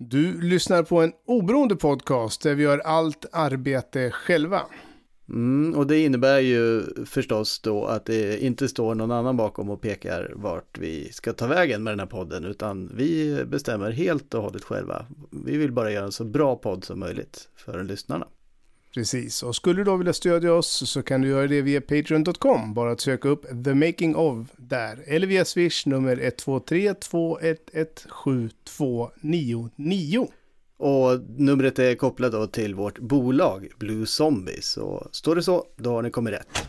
Du lyssnar på en oberoende podcast där vi gör allt arbete själva. Mm, och det innebär ju förstås då att det inte står någon annan bakom och pekar vart vi ska ta vägen med den här podden, utan vi bestämmer helt och hållet själva. Vi vill bara göra en så bra podd som möjligt för lyssnarna. Precis, och skulle du då vilja stödja oss så kan du göra det via Patreon.com. Bara att söka upp The Making of där. Eller via Swish nummer 123 211 7299. Och numret är kopplat då till vårt bolag Blue Zombies. Så står det så, då har ni kommit rätt.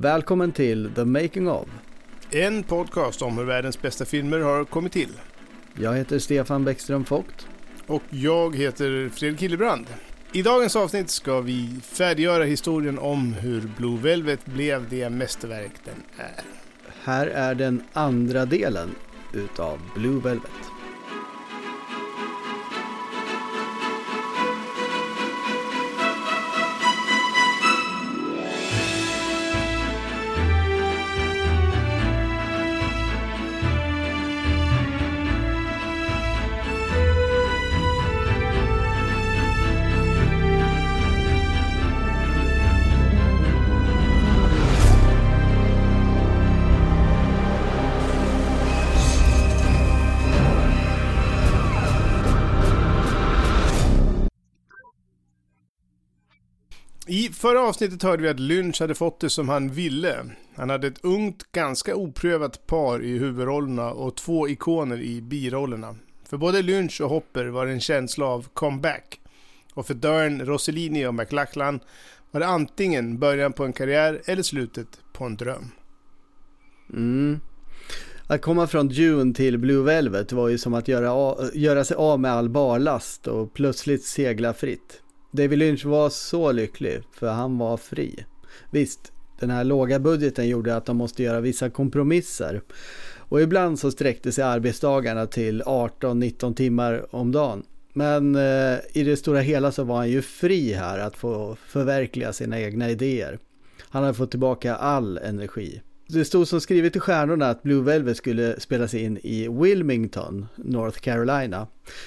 Välkommen till The Making of. En podcast om hur världens bästa filmer har kommit till. Jag heter Stefan Bäckström Vogt. Och jag heter Fredrik Hillebrand. I dagens avsnitt ska vi färdiggöra historien om hur Blue Velvet blev det mästerverk den är. Här är den andra delen utav Blue Velvet. Förra avsnittet hörde vi att Lynch hade fått det som han ville. Han hade ett ungt, ganska oprövat par i huvudrollerna och två ikoner i birollerna. För både Lynch och Hopper var det en känsla av comeback. Och för Dern, Rossellini och McLachlan var det antingen början på en karriär eller slutet på en dröm. Mm. Att komma från Dune till Blue Velvet var ju som att göra, göra sig av med all barlast och plötsligt segla fritt. David Lynch var så lycklig för han var fri. Visst, den här låga budgeten gjorde att de måste göra vissa kompromisser. Och ibland så sträckte sig arbetsdagarna till 18-19 timmar om dagen. Men eh, i det stora hela så var han ju fri här att få förverkliga sina egna idéer. Han hade fått tillbaka all energi. Det stod som skrivet i stjärnorna att Blue Velvet skulle spelas in i Wilmington, North Carolina.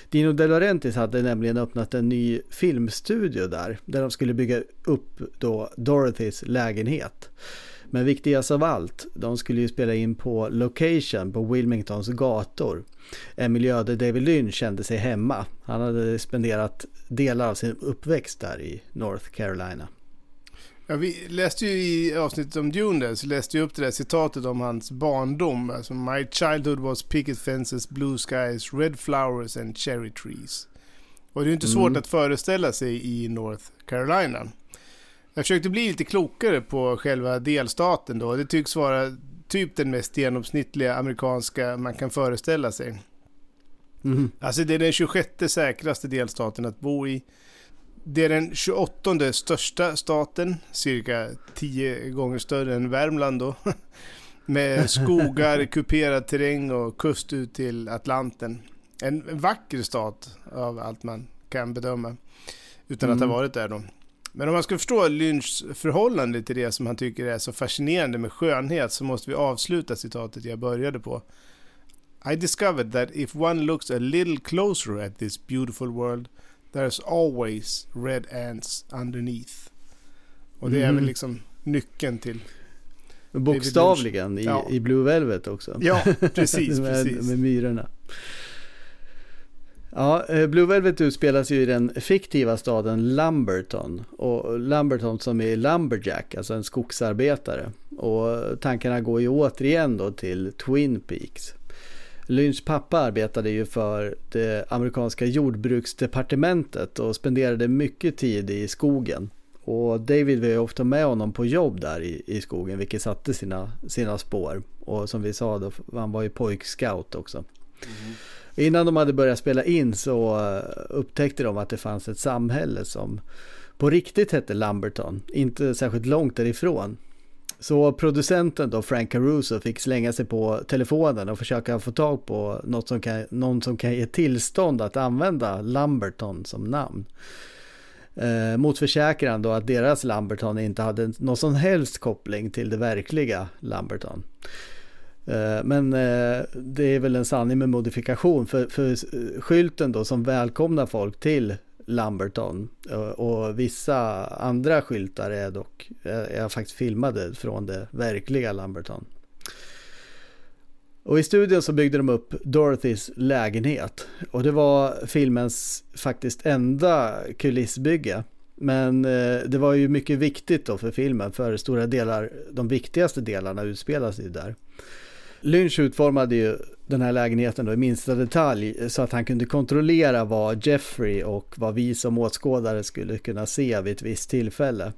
Dino De Laurentiis hade nämligen öppnat en ny filmstudio där, där de skulle bygga upp då Dorothys lägenhet. Men viktigast av allt, de skulle ju spela in på location på Wilmingtons gator. En miljö där David Lynch kände sig hemma. Han hade spenderat delar av sin uppväxt där i North Carolina. Ja, vi läste ju i avsnittet om Dune där, så läste jag upp det där citatet om hans barndom. Alltså, My childhood was picket fences, blue skies, red flowers and cherry trees. Och det är inte mm. svårt att föreställa sig i North Carolina. Jag försökte bli lite klokare på själva delstaten då. Det tycks vara typ den mest genomsnittliga amerikanska man kan föreställa sig. Mm. Alltså det är den 26 säkraste delstaten att bo i. Det är den 28 största staten, cirka 10 gånger större än Värmland då. Med skogar, kuperad terräng och kust ut till Atlanten. En vacker stat av allt man kan bedöma. Utan mm. att ha mm. varit där då. Men om man ska förstå Lynchs förhållande till det som han tycker är så fascinerande med skönhet så måste vi avsluta citatet jag började på. I discovered that if one looks a little closer at this beautiful world There's always red ants underneath. Och det mm. är väl mm. liksom nyckeln till... Bokstavligen i, ja. i Blue Velvet också. Ja, precis. med, precis. med myrorna. Ja, eh, Blue Velvet utspelas ju i den fiktiva staden Lumberton. Och Lumberton som är Lumberjack, alltså en skogsarbetare. Och tankarna går ju återigen då till Twin Peaks. Lynchs pappa arbetade ju för det amerikanska jordbruksdepartementet och spenderade mycket tid i skogen. Och David var ju ofta med honom på jobb där i, i skogen vilket satte sina, sina spår. Och som vi sa då, han var ju pojkscout också. Mm. Innan de hade börjat spela in så eh, upptäckte de att det fanns ett samhälle som på riktigt hette Lumberton, inte särskilt långt därifrån. Så producenten då, Frank Caruso, fick slänga sig på telefonen och försöka få tag på något som kan, någon som kan ge tillstånd att använda Lamberton som namn. Eh, mot försäkran då att deras Lamberton inte hade någon som helst koppling till det verkliga Lamberton. Eh, men eh, det är väl en sanning med modifikation för, för eh, skylten då som välkomnar folk till Lamberton eh, och vissa andra skyltar är dock eh, är faktiskt filmade från det verkliga Lamberton. Och i studion så byggde de upp Dorothys lägenhet och det var filmens faktiskt enda kulissbygge. Men eh, det var ju mycket viktigt då för filmen för stora delar, de viktigaste delarna utspelar sig där. Lynch utformade ju den här lägenheten då i minsta detalj så att han kunde kontrollera vad Jeffrey och vad vi som åskådare skulle kunna se vid ett visst tillfälle.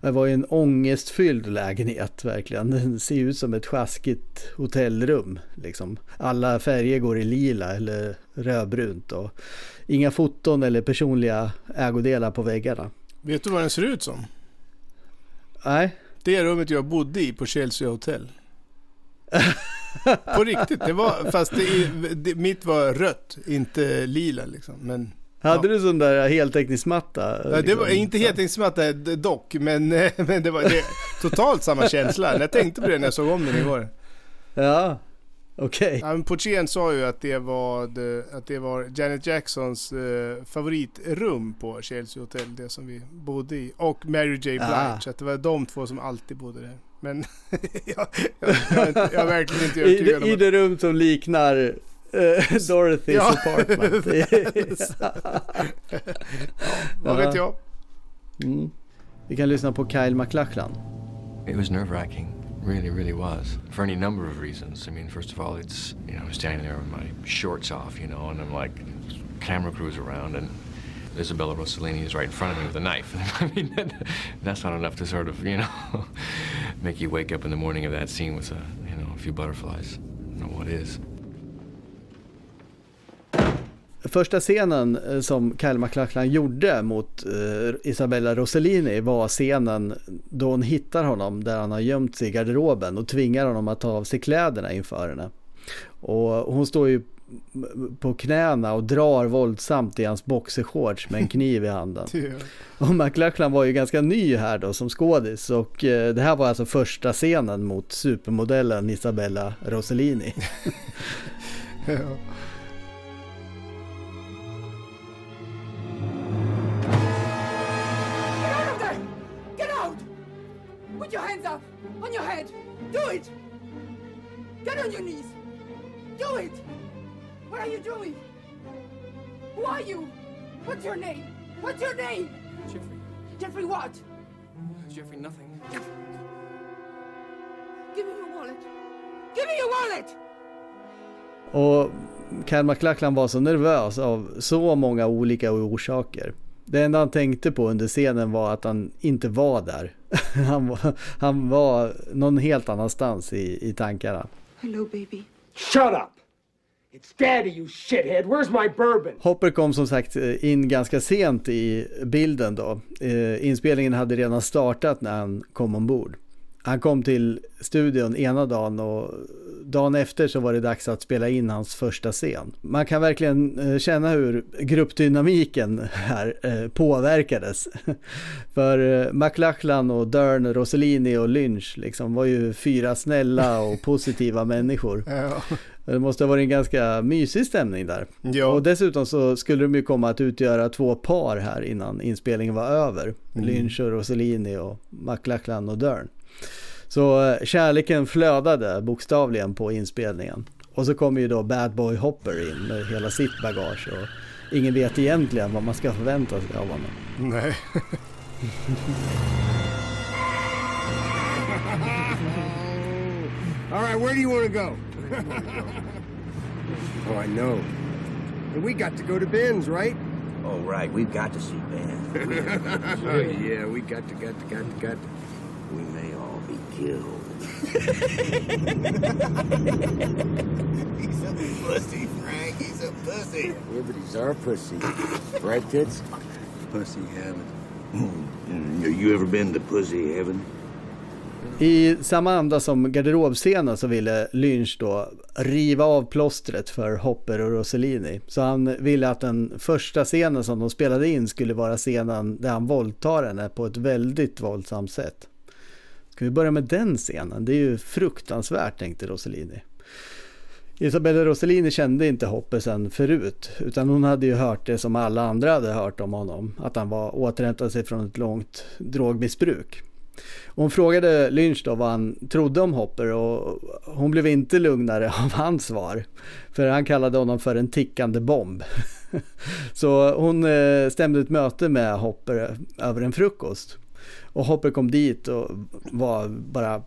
Det var ju en ångestfylld lägenhet verkligen. Den ser ut som ett sjaskigt hotellrum. Liksom. Alla färger går i lila eller rödbrunt och inga foton eller personliga ägodelar på väggarna. Vet du vad den ser ut som? Nej. Det rummet jag bodde i på Chelsea Hotel. På riktigt, det var, fast det, det, mitt var rött, inte lila liksom. Men, Hade ja. du sån där heltäckningsmatta? Ja, det var liksom? inte heltäckningsmatta dock, men, men det var det, totalt samma känsla. Jag tänkte på det när jag såg om den igår. Ja, okej. Okay. Ja, Portieren sa ju att det var, att det var Janet Jacksons eh, favoritrum på Chelsea Hotel, det som vi bodde i. Och Mary J. Blige, ah. att det var de två som alltid bodde där. Men jag, jag, jag, jag, är verkligen inte övertygad I, om I det rum som liknar uh, Dorothys ja. apartment. ja, vad vet jag? Mm. Vi kan lyssna på Kyle MacLachlan. It was nerve wracking. Really, really was. For any number of reasons. I mean, first of all, it's, you know, I'm standing there with my shorts off, you know, and I'm like, camera crews around and Isabella Rossellini is right in front of me with a knife. I mean, that, that's not enough to sort of, you know, make you wake up in the morning of that scene with a, you know, a few butterflies. I don't know what is. Första scenen eh, som Kyle MacLachlan gjorde mot uh, Isabella Rossellini var scenen då hon hittar honom där han har gömt sig i garderoben och tvingar honom att ta av sig kläderna inför henne. Och hon står ju på knäna och drar våldsamt i hans boxershorts med en kniv i handen. och McLachlan var ju ganska ny här då som skådis och eh, det här var alltså första scenen mot supermodellen Isabella Rossellini. ja. Your hands up! On your head! Do it! Get on your knees! Do it! What are you doing? Who are you? What's your name? What's your name? Jeffrey. Jeffrey what? Jeffrey nothing. Give me your wallet. Give me your wallet! Och Cal McLachlan var så nervös av så många olika orsaker. Det enda han tänkte på under scenen var att han inte var där. Han var, han var någon helt annanstans i, i tankarna. Hello baby. Shut up! It's daddy you shithead, where's my bourbon? Hopper kom som sagt eh, in ganska sent i bilden då. Eh, inspelningen hade redan startat när han kom ombord. Han kom till studion ena dagen och dagen efter så var det dags att spela in hans första scen. Man kan verkligen eh, känna hur gruppdynamiken här eh, påverkades. För eh, McLachlan och Dern, Rossellini och Lynch liksom var ju fyra snälla och positiva människor. Det måste ha varit en ganska mysig stämning där. Ja. Och dessutom så skulle de ju komma att utgöra två par här innan inspelningen var över. Mm. Lynch och Rossellini och McLachlan och Dern. Så eh, kärleken flödade bokstavligen på inspelningen. Och så kommer ju då Bad Boy Hopper in med hela sitt bagage och ingen vet egentligen vad man ska förvänta sig av honom. Nej. All right, where do you want to go? oh, I know. We got to go to Ben's, right? Oh, right. We've got to see Ben. yeah, we got to, got to, got to, got to. We may killed. he's a pussy, Frank. He's a pussy. Yeah, but he's our pussy. right, kids? Pussy heaven. Mm, you ever been to pussy heaven? I samma anda som garderobscenen så ville Lynch då riva av plåstret för Hopper och Rossellini. Så han ville att den första scenen som de spelade in skulle vara scenen där han våldtar henne på ett väldigt våldsamt sätt. Ska vi börja med den scenen? Det är ju fruktansvärt tänkte Rossellini. Isabella Rossellini kände inte Hoppe sen förut, utan hon hade ju hört det som alla andra hade hört om honom, att han var återhämtad sig från ett långt drogmissbruk. Hon frågade Lynch då vad han trodde om Hopper och hon blev inte lugnare av hans svar. För han kallade honom för en tickande bomb. Så hon eh, stämde ett möte med Hopper över en frukost. Och Hopper kom dit och var bara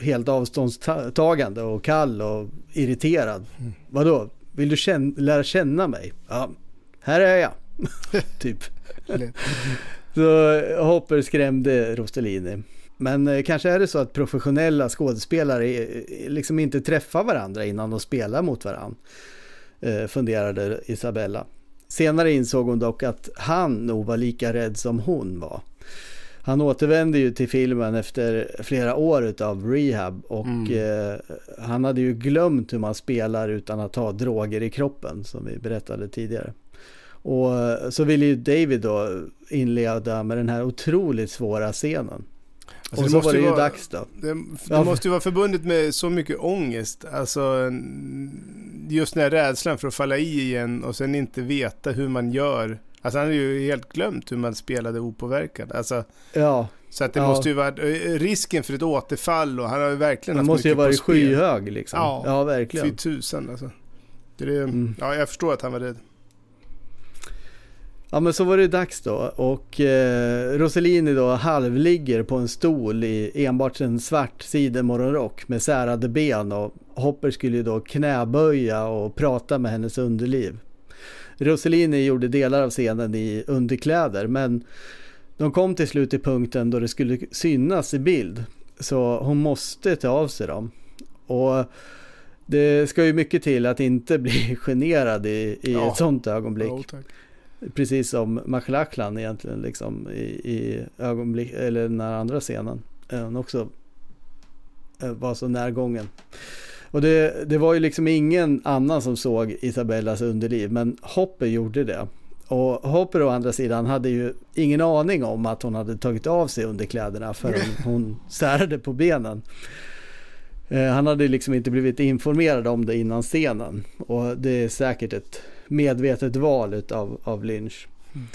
helt avståndstagande och kall och irriterad. Mm. Vadå, vill du känna, lära känna mig? Ja, här är jag. typ. så Hopper skrämde Rostellini. Men eh, kanske är det så att professionella skådespelare liksom inte träffar varandra innan de spelar mot varandra. Eh, funderade Isabella. Senare insåg hon dock att han nog var lika rädd som hon var. Han återvände ju till filmen efter flera år av rehab och mm. eh, han hade ju glömt hur man spelar utan att ha droger i kroppen som vi berättade tidigare. Och så ville ju David då inleda med den här otroligt svåra scenen. Alltså och så var det ju vara, dags då. Det, det måste ju vara förbundet med så mycket ångest. Alltså just den här rädslan för att falla i igen och sen inte veta hur man gör. Alltså han hade ju helt glömt hur man spelade opåverkad. Alltså, ja. Så att det ja. måste ju vara risken för ett återfall och han har ju verkligen haft måste ju varit skyhög liksom. Ja, ja verkligen. Fy tusan alltså. Det är, mm. Ja, jag förstår att han var rädd. Ja men så var det dags då och eh, Rossellini då halvligger på en stol i enbart en svart sidenmorgonrock med särade ben och Hopper skulle ju då knäböja och prata med hennes underliv. Rossellini gjorde delar av scenen i underkläder men de kom till slut till punkten då det skulle synas i bild så hon måste ta av sig dem. Och det ska ju mycket till att inte bli generad i, i ja. ett sånt ögonblick. Ja, Precis som McLachlan egentligen liksom i, i ögonblick, eller den här andra scenen. Han också eh, var så närgången. Och det, det var ju liksom ingen annan som såg Isabellas underliv, men Hopper gjorde det. Och Hopper å andra sidan hade ju ingen aning om att hon hade tagit av sig underkläderna förrän hon särade på benen. Eh, han hade liksom inte blivit informerad om det innan scenen. Och det är säkert ett medvetet val av, av Lynch. Mm.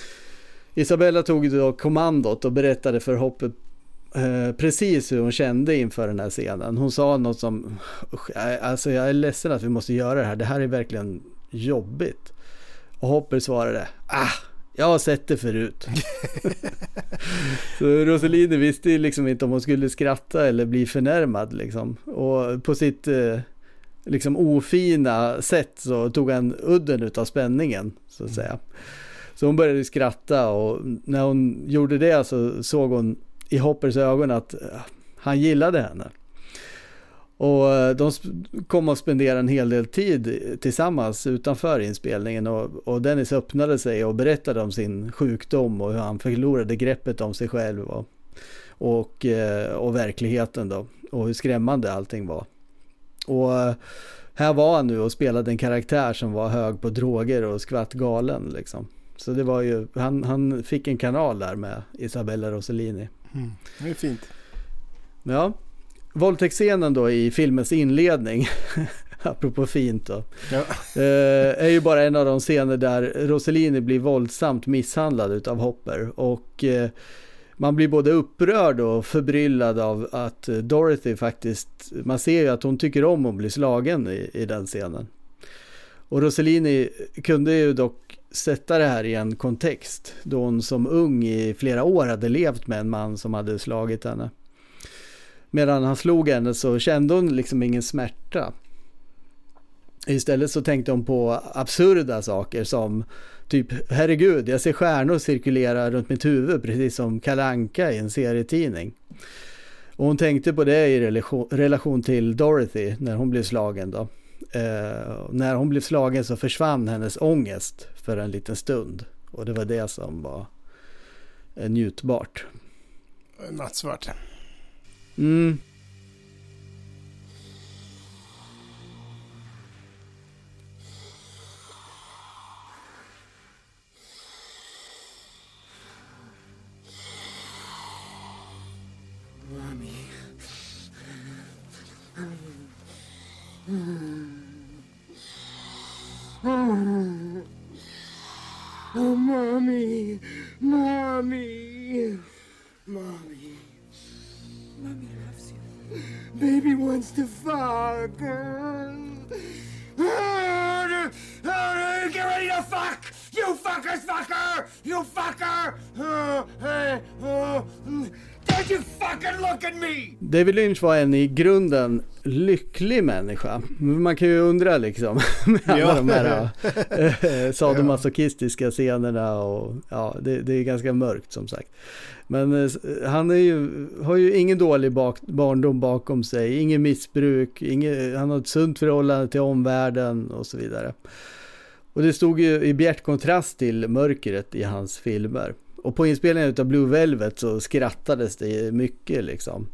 Isabella tog då kommandot och berättade för Hoppe eh, precis hur hon kände inför den här scenen. Hon sa något som, alltså jag är ledsen att vi måste göra det här, det här är verkligen jobbigt. Och Hopper svarade, ah, jag har sett det förut. så Roselini visste ju liksom inte om hon skulle skratta eller bli förnärmad liksom. Och på sitt eh, liksom ofina sätt så tog han udden av spänningen så att säga. Så hon började skratta och när hon gjorde det så såg hon i Hoppers ögon att eh, han gillade henne. Och eh, de kom att spendera en hel del tid tillsammans utanför inspelningen och, och Dennis öppnade sig och berättade om sin sjukdom och hur han förlorade greppet om sig själv och, och, eh, och verkligheten då och hur skrämmande allting var. Och här var han nu och spelade en karaktär som var hög på droger och skvatt galen liksom. Så det var ju, han, han fick en kanal där med Isabella Rossellini. Mm, det är fint. Ja, våldtäktsscenen då i filmens inledning, apropå fint då, ja. Eh, är ju bara en av de scener där Rossellini blir våldsamt misshandlad av Hopper. Och eh, man blir både upprörd och förbryllad av att Dorothy faktiskt, man ser ju att hon tycker om att bli slagen i, i den scenen. Och Rossellini kunde ju dock sätta det här i en kontext då hon som ung i flera år hade levt med en man som hade slagit henne. Medan han slog henne så kände hon liksom ingen smärta. Istället så tänkte hon på absurda saker som typ herregud, jag ser stjärnor cirkulera runt mitt huvud precis som Kalanka i en serietidning. Och hon tänkte på det i relation, relation till Dorothy när hon blev slagen då. Eh, när hon blev slagen så försvann hennes ångest för en liten stund. Och det var det som var njutbart. Nattsvart. Mm. Oh, mommy, mommy, mommy. Mommy loves you. Baby wants to fuck. Oh, oh, get ready to fuck! You fuckers, fucker! You fucker! Oh, mm. Hey, Don't you fucking look at me! David Lynch var en i grunden lycklig människa. Man kan ju undra liksom med alla Ja. de här äh, sadomasochistiska scenerna och ja, det, det är ganska mörkt som sagt. Men eh, han är ju, har ju ingen dålig bak, barndom bakom sig, ingen missbruk, ingen, han har ett sunt förhållande till omvärlden och så vidare. Och det stod ju i bjärt kontrast till mörkret i hans filmer. Och på inspelningen av Blue Velvet så skrattades det mycket liksom.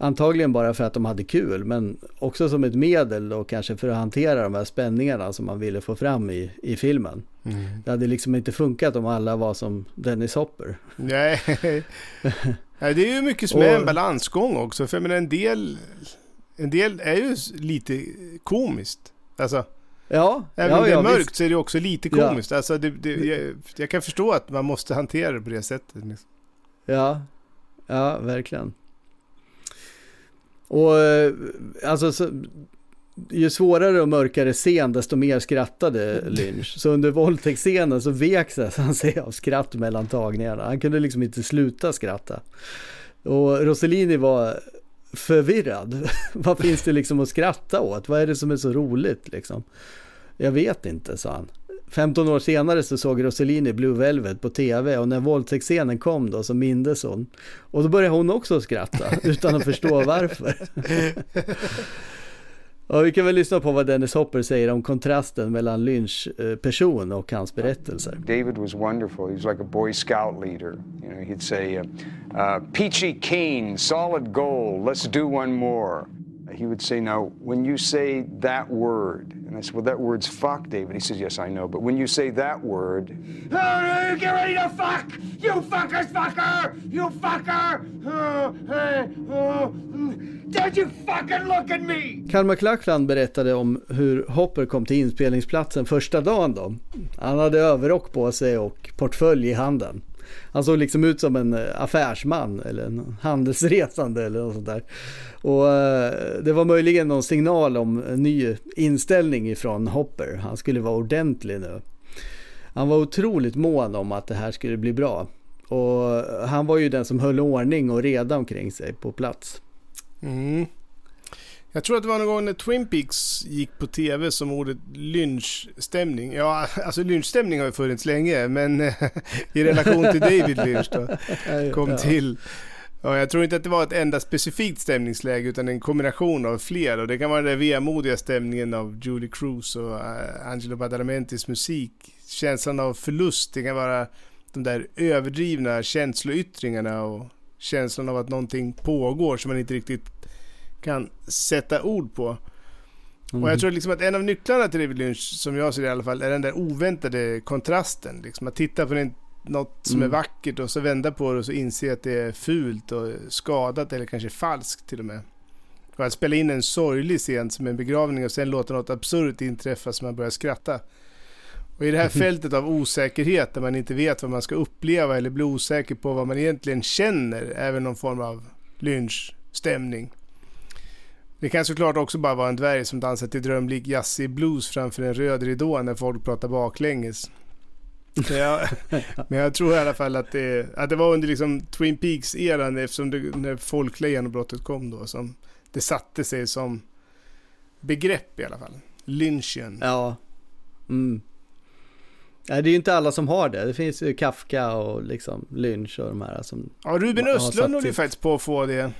Antagligen bara för att de hade kul, men också som ett medel och kanske för att hantera de här spänningarna som man ville få fram i, i filmen. Det hade liksom inte funkat om alla var som Dennis Hopper. Nej. Nej, det är ju mycket som är en balansgång också. För jag menar, en del, en del är ju lite komiskt. Alltså, Ja, även ja, om det är ja, mörkt visst. så är det också lite Ja. komiskt. Alltså, det, det, jag, jag kan förstå att man måste hantera det på det sättet. liksom. Ja, ja, verkligen. Och eh, alltså, så, ju svårare och mörkare scen, desto mer skrattade Lynch. Så under våldtäktsscenen så vek han sig av skratt mellan tagningarna. Han kunde liksom inte sluta skratta. Och Rossellini var förvirrad. Vad finns det liksom att skratta åt? Vad är det som är så roligt liksom? Jag vet inte, sa han. 15 år senare så såg Rossellini Blue Velvet på tv och när våldtäktsscenen kom då så mindes hon. Och då började hon också skratta utan att förstå varför. Ja, vi kan väl lyssna på vad Dennis Hopper säger om kontrasten mellan Lynch eh, person och hans berättelser. David was wonderful. He was like a Boy Scout leader. You know, he'd say, uh, uh, "Peachy keen, solid goal, Let's do one more." He would say, "Now, when you say that word," and I said, "Well, that word's fuck, David." He says, "Yes, I know, but when you say that word, Oh, get ready to fuck! You fuckers, fucker! You fucker! Oh, hey, oh, don't you fucking look at me! Karl McLachlan berättade om hur Hopper kom till inspelningsplatsen första dagen då. Han hade överrock på sig och portfölj i handen. Han såg liksom ut som en eh, affärsman eller en handelsresande eller något sånt där. Och eh, det var möjligen någon signal om en ny inställning ifrån Hopper. Han skulle vara ordentlig nu. Han var otroligt mån om att det här skulle bli bra. Och eh, han var ju den som höll ordning och reda omkring sig på plats. Mm. Jag tror att det var någon gång när Twin Peaks gick på tv som ordet lynchstämning. Ja, alltså lynchstämning har ju funnits länge, men eh, i relation till David Lynch då, kom till. Ja, jag tror inte att det var ett enda specifikt stämningsläge utan en kombination av fler. Och det kan vara den där vemodiga stämningen av Julie Cruz och eh, Angelo Badalamentis musik. Känslan av förlust, det kan vara de där överdrivna känsloyttringarna och känslan av att någonting pågår som man inte riktigt kan sätta ord på. Och jag tror liksom att en av nycklarna till David Lynch, som jag ser det i alla fall, är den där oväntade kontrasten. Liksom att titta på en, något som är Mm. vackert och så vända på det och så inse att det är fult och skadat eller kanske falskt till och med. Och att spela in en sorglig scen som en begravning och sen låta något absurt inträffa så man börjar skratta. Och i det här fältet av osäkerhet där man inte vet vad man ska uppleva eller blir osäker på vad man egentligen känner, även någon form av lynchstämning. Det kan såklart också bara vara en dvärg som dansar till drömlik jazzig blues framför en röd ridå när folk pratar baklänges. Men jag, men jag tror i alla fall att det, att det var under liksom Twin Peaks-eran eftersom det, när folkliga genombrottet kom då som det satte sig som begrepp i alla fall. Lynchen. Ja. Mm. Nej, det är ju inte alla som har det. Det finns ju Kafka och liksom Lynch och de här som... Ja, Ruben Östlund håller ju faktiskt på att få det.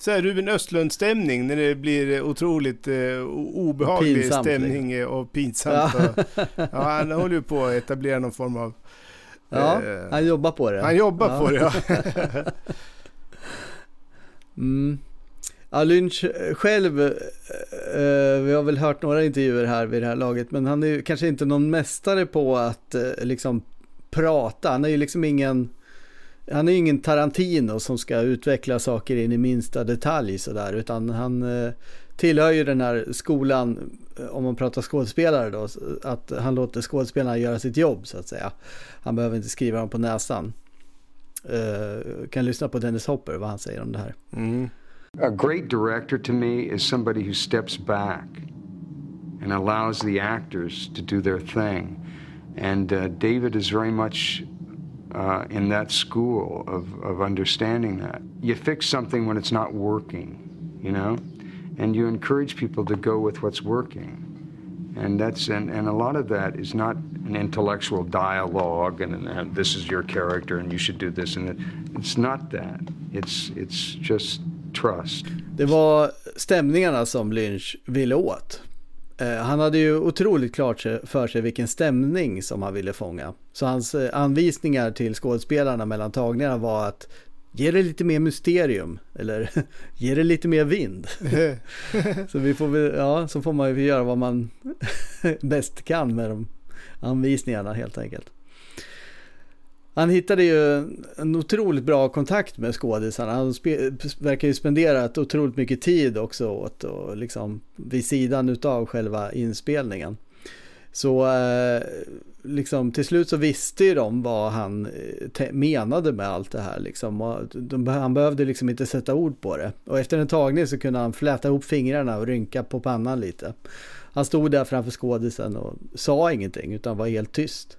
Så här Ruben Östlund-stämning när det blir otroligt eh, obehaglig Pinsamt, stämning eh, och pinsamt. Ja. Och, ja, han håller ju på att etablera någon form av... Ja, eh, han jobbar på det. han jobbar ja. på det, ja. Mm. Ja, Lynch själv, eh, vi har väl hört några intervjuer här vid det här laget, men han är ju kanske inte någon mästare på att eh, liksom prata. Han är ju liksom ingen, han är ju ingen Tarantino som ska utveckla saker in i minsta detalj sådär, utan han eh, tillhör ju den här skolan, eh, om man pratar skådespelare då, att han låter skådespelarna göra sitt jobb så att säga. Han behöver inte skriva dem på näsan. Uh, kan lyssna på Dennis Hopper, vad han säger om det här. Mm. A great director to me is somebody who steps back and allows the actors to do their thing. And uh, David is very much uh, in that school of, of understanding that. You fix something when it's not working, you know, and you encourage people to go with what's working. And that's and, and a lot of that is not an intellectual dialogue and, and this is your character and you should do this and it, it's not that. It's it's just trust. Det var stämningarna som Lynch ville åt. Eh, han hade ju otroligt klart för sig vilken stämning som han ville fånga. Så hans eh, anvisningar till skådespelarna mellan tagningarna var att ge det lite mer mysterium eller ge det lite mer vind. så, vi får ja, så får man ju göra vad man bäst kan med de anvisningarna helt enkelt. Han hittade ju en otroligt bra kontakt med skådisarna. Han verkar ju spenderat otroligt mycket tid också åt och liksom vid sidan utav själva inspelningen. Så eh, liksom till slut så visste ju de vad han eh, menade med allt det här liksom. De, han behövde liksom inte sätta ord på det. Och efter en tagning så kunde han fläta ihop fingrarna och rynka på pannan lite. Han stod där framför skådisen och sa ingenting utan var helt tyst.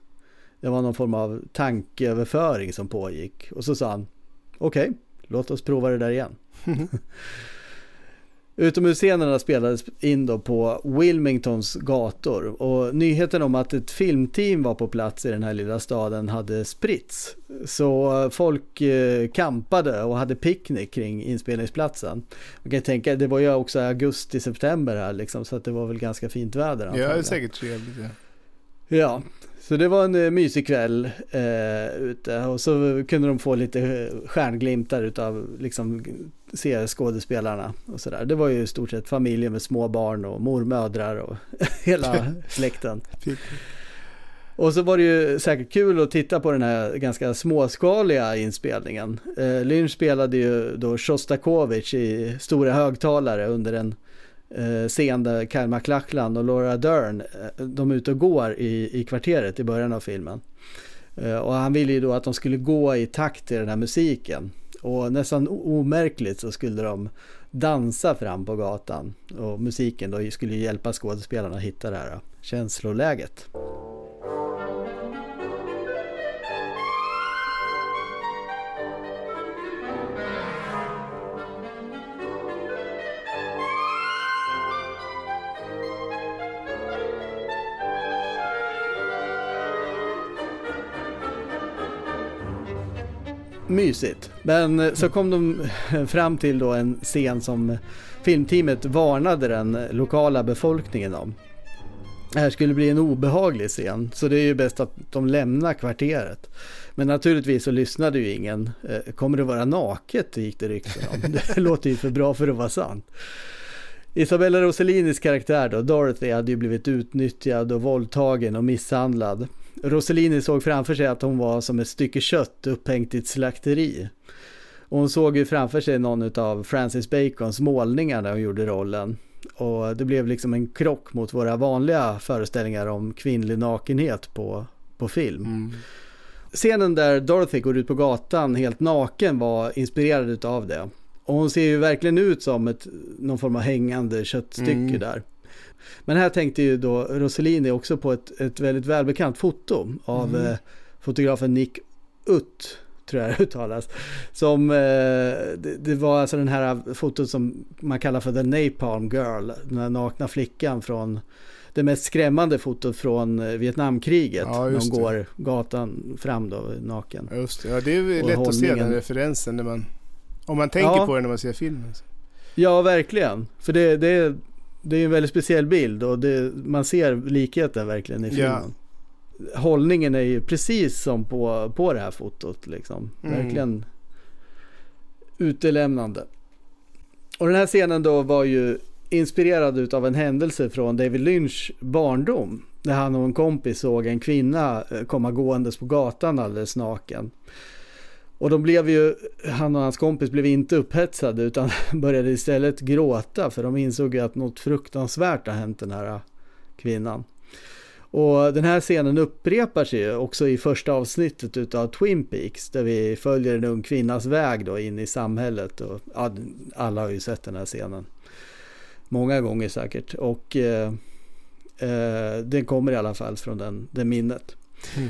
Det var någon form av tankeöverföring som pågick. Och så sa han, okej, okay, låt oss prova det där igen. Utomhusscenerna spelades in då på Wilmingtons gator och nyheten om att ett filmteam var på plats i den här lilla staden hade spritts. Så folk eh, kampade och hade picknick kring inspelningsplatsen. Man kan tänka, det var ju också augusti-september här liksom så att det var väl ganska fint väder. Ja, det är säkert trevligt. Ja. Ja, så det var en uh, mysig kväll uh, ute och så kunde de få lite uh, stjärnglimtar utav liksom se skådespelarna och sådär. Det var ju i stort sett familjer med små barn och mormödrar och hela släkten. Och så var det ju säkert kul att titta på den här ganska småskaliga inspelningen. Uh, Lynch spelade ju då Shostakovich i stora högtalare under en Eh, seende scen där Kyle MacLachlan och Laura Dern, eh, de är ute och går i, i kvarteret i början av filmen. Eh, och han ville ju då att de skulle gå i takt till den här musiken. Och nästan omärkligt så skulle de dansa fram på gatan. Och musiken då skulle hjälpa skådespelarna att hitta det här känsloläget. Mysigt. Men eh, så kom de fram till då en scen som filmteamet varnade den lokala befolkningen om. Det här skulle bli en obehaglig scen, så det är ju bäst att de lämnar kvarteret. Men naturligtvis så lyssnade ju ingen. Eh, kommer det vara naket, gick det rykten om. Det låter ju för bra för att vara sant. Isabella Rossellinis karaktär då, Dorothy, hade ju blivit utnyttjad och våldtagen och misshandlad. Rossellini såg framför sig att hon var som ett stycke kött upphängt i ett slakteri. Och hon såg ju framför sig någon av Francis Bacons målningar när hon gjorde rollen. Och det blev liksom en krock mot våra vanliga föreställningar om kvinnlig nakenhet på, på film. Mm. Scenen där Dorothy går ut på gatan helt naken var inspirerad av det. Och hon ser ju verkligen ut som ett, någon form av hängande köttstycke mm. där. Men här tänkte ju då Rossellini också på ett, ett väldigt välbekant foto av mm. fotografen Nick Utt tror jag det uttalas. Som, eh, det, det, var alltså den här fotot som man kallar för the napalm girl, den här nakna flickan från det mest skrämmande fotot från eh, Vietnamkriget. Ja, de går gatan fram då naken. Just det, ja det är lätt att se den referensen när man, om man tänker ja. på det när man ser filmen. Ja, verkligen. För det, det, det är en väldigt speciell bild och det, man ser likheten verkligen i filmen. Ja. Hållningen är ju precis som på, på det här fotot liksom. Mm. Verkligen utelämnande. Och den här scenen då var ju inspirerad av en händelse från David Lynch barndom. Där han och en kompis såg en kvinna eh, komma gåendes på gatan alldeles naken. Och de blev ju, han och hans kompis blev inte upphetsade utan började istället gråta för de insåg ju att något fruktansvärt har hänt den här äh, kvinnan. Och den här scenen upprepar sig ju också i första avsnittet utav Twin Peaks där vi följer en ung kvinnas väg då in i samhället. Och, ja, alla har ju sett den här scenen. Många gånger säkert. Och eh, eh, den kommer i alla fall från den, det minnet. Mm.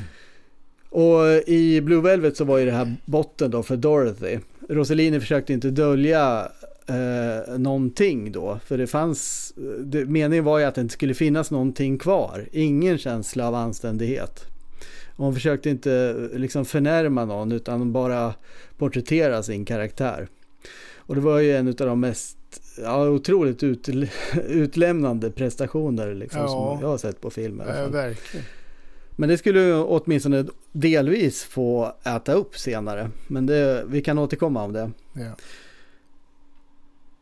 Och i Blue Velvet så var ju det här botten då för Dorothy. Rossellini försökte inte dölja eh, någonting då. För det fanns, det, meningen var ju att det inte skulle finnas någonting kvar. Ingen känsla av anständighet. Och hon försökte inte liksom förnärma någon utan bara porträttera sin karaktär. Och det var ju en av de mest ja, otroligt ut, utlämnande prestationer liksom, ja. som jag har sett på film. Ja, verkligen. Men det skulle åtminstone delvis få äta upp senare. Men det, vi kan återkomma om det. Ja.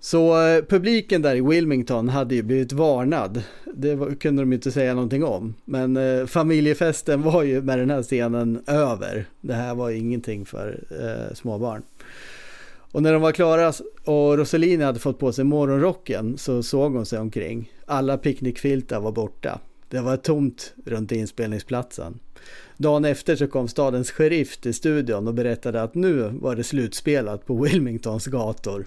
Så eh, publiken där i Wilmington hade ju blivit varnad. Det var, kunde de inte säga någonting om. Men eh, familjefesten var ju med den här scenen över. Det här var ingenting för eh, småbarn. Och när de var klara och Rossellini hade fått på sig morgonrocken så såg hon sig omkring. Alla picknickfiltar var borta. Det var tomt runt inspelningsplatsen. Dagen efter så kom stadens sheriff till studion och berättade att nu var det slutspelat på Wilmingtons gator.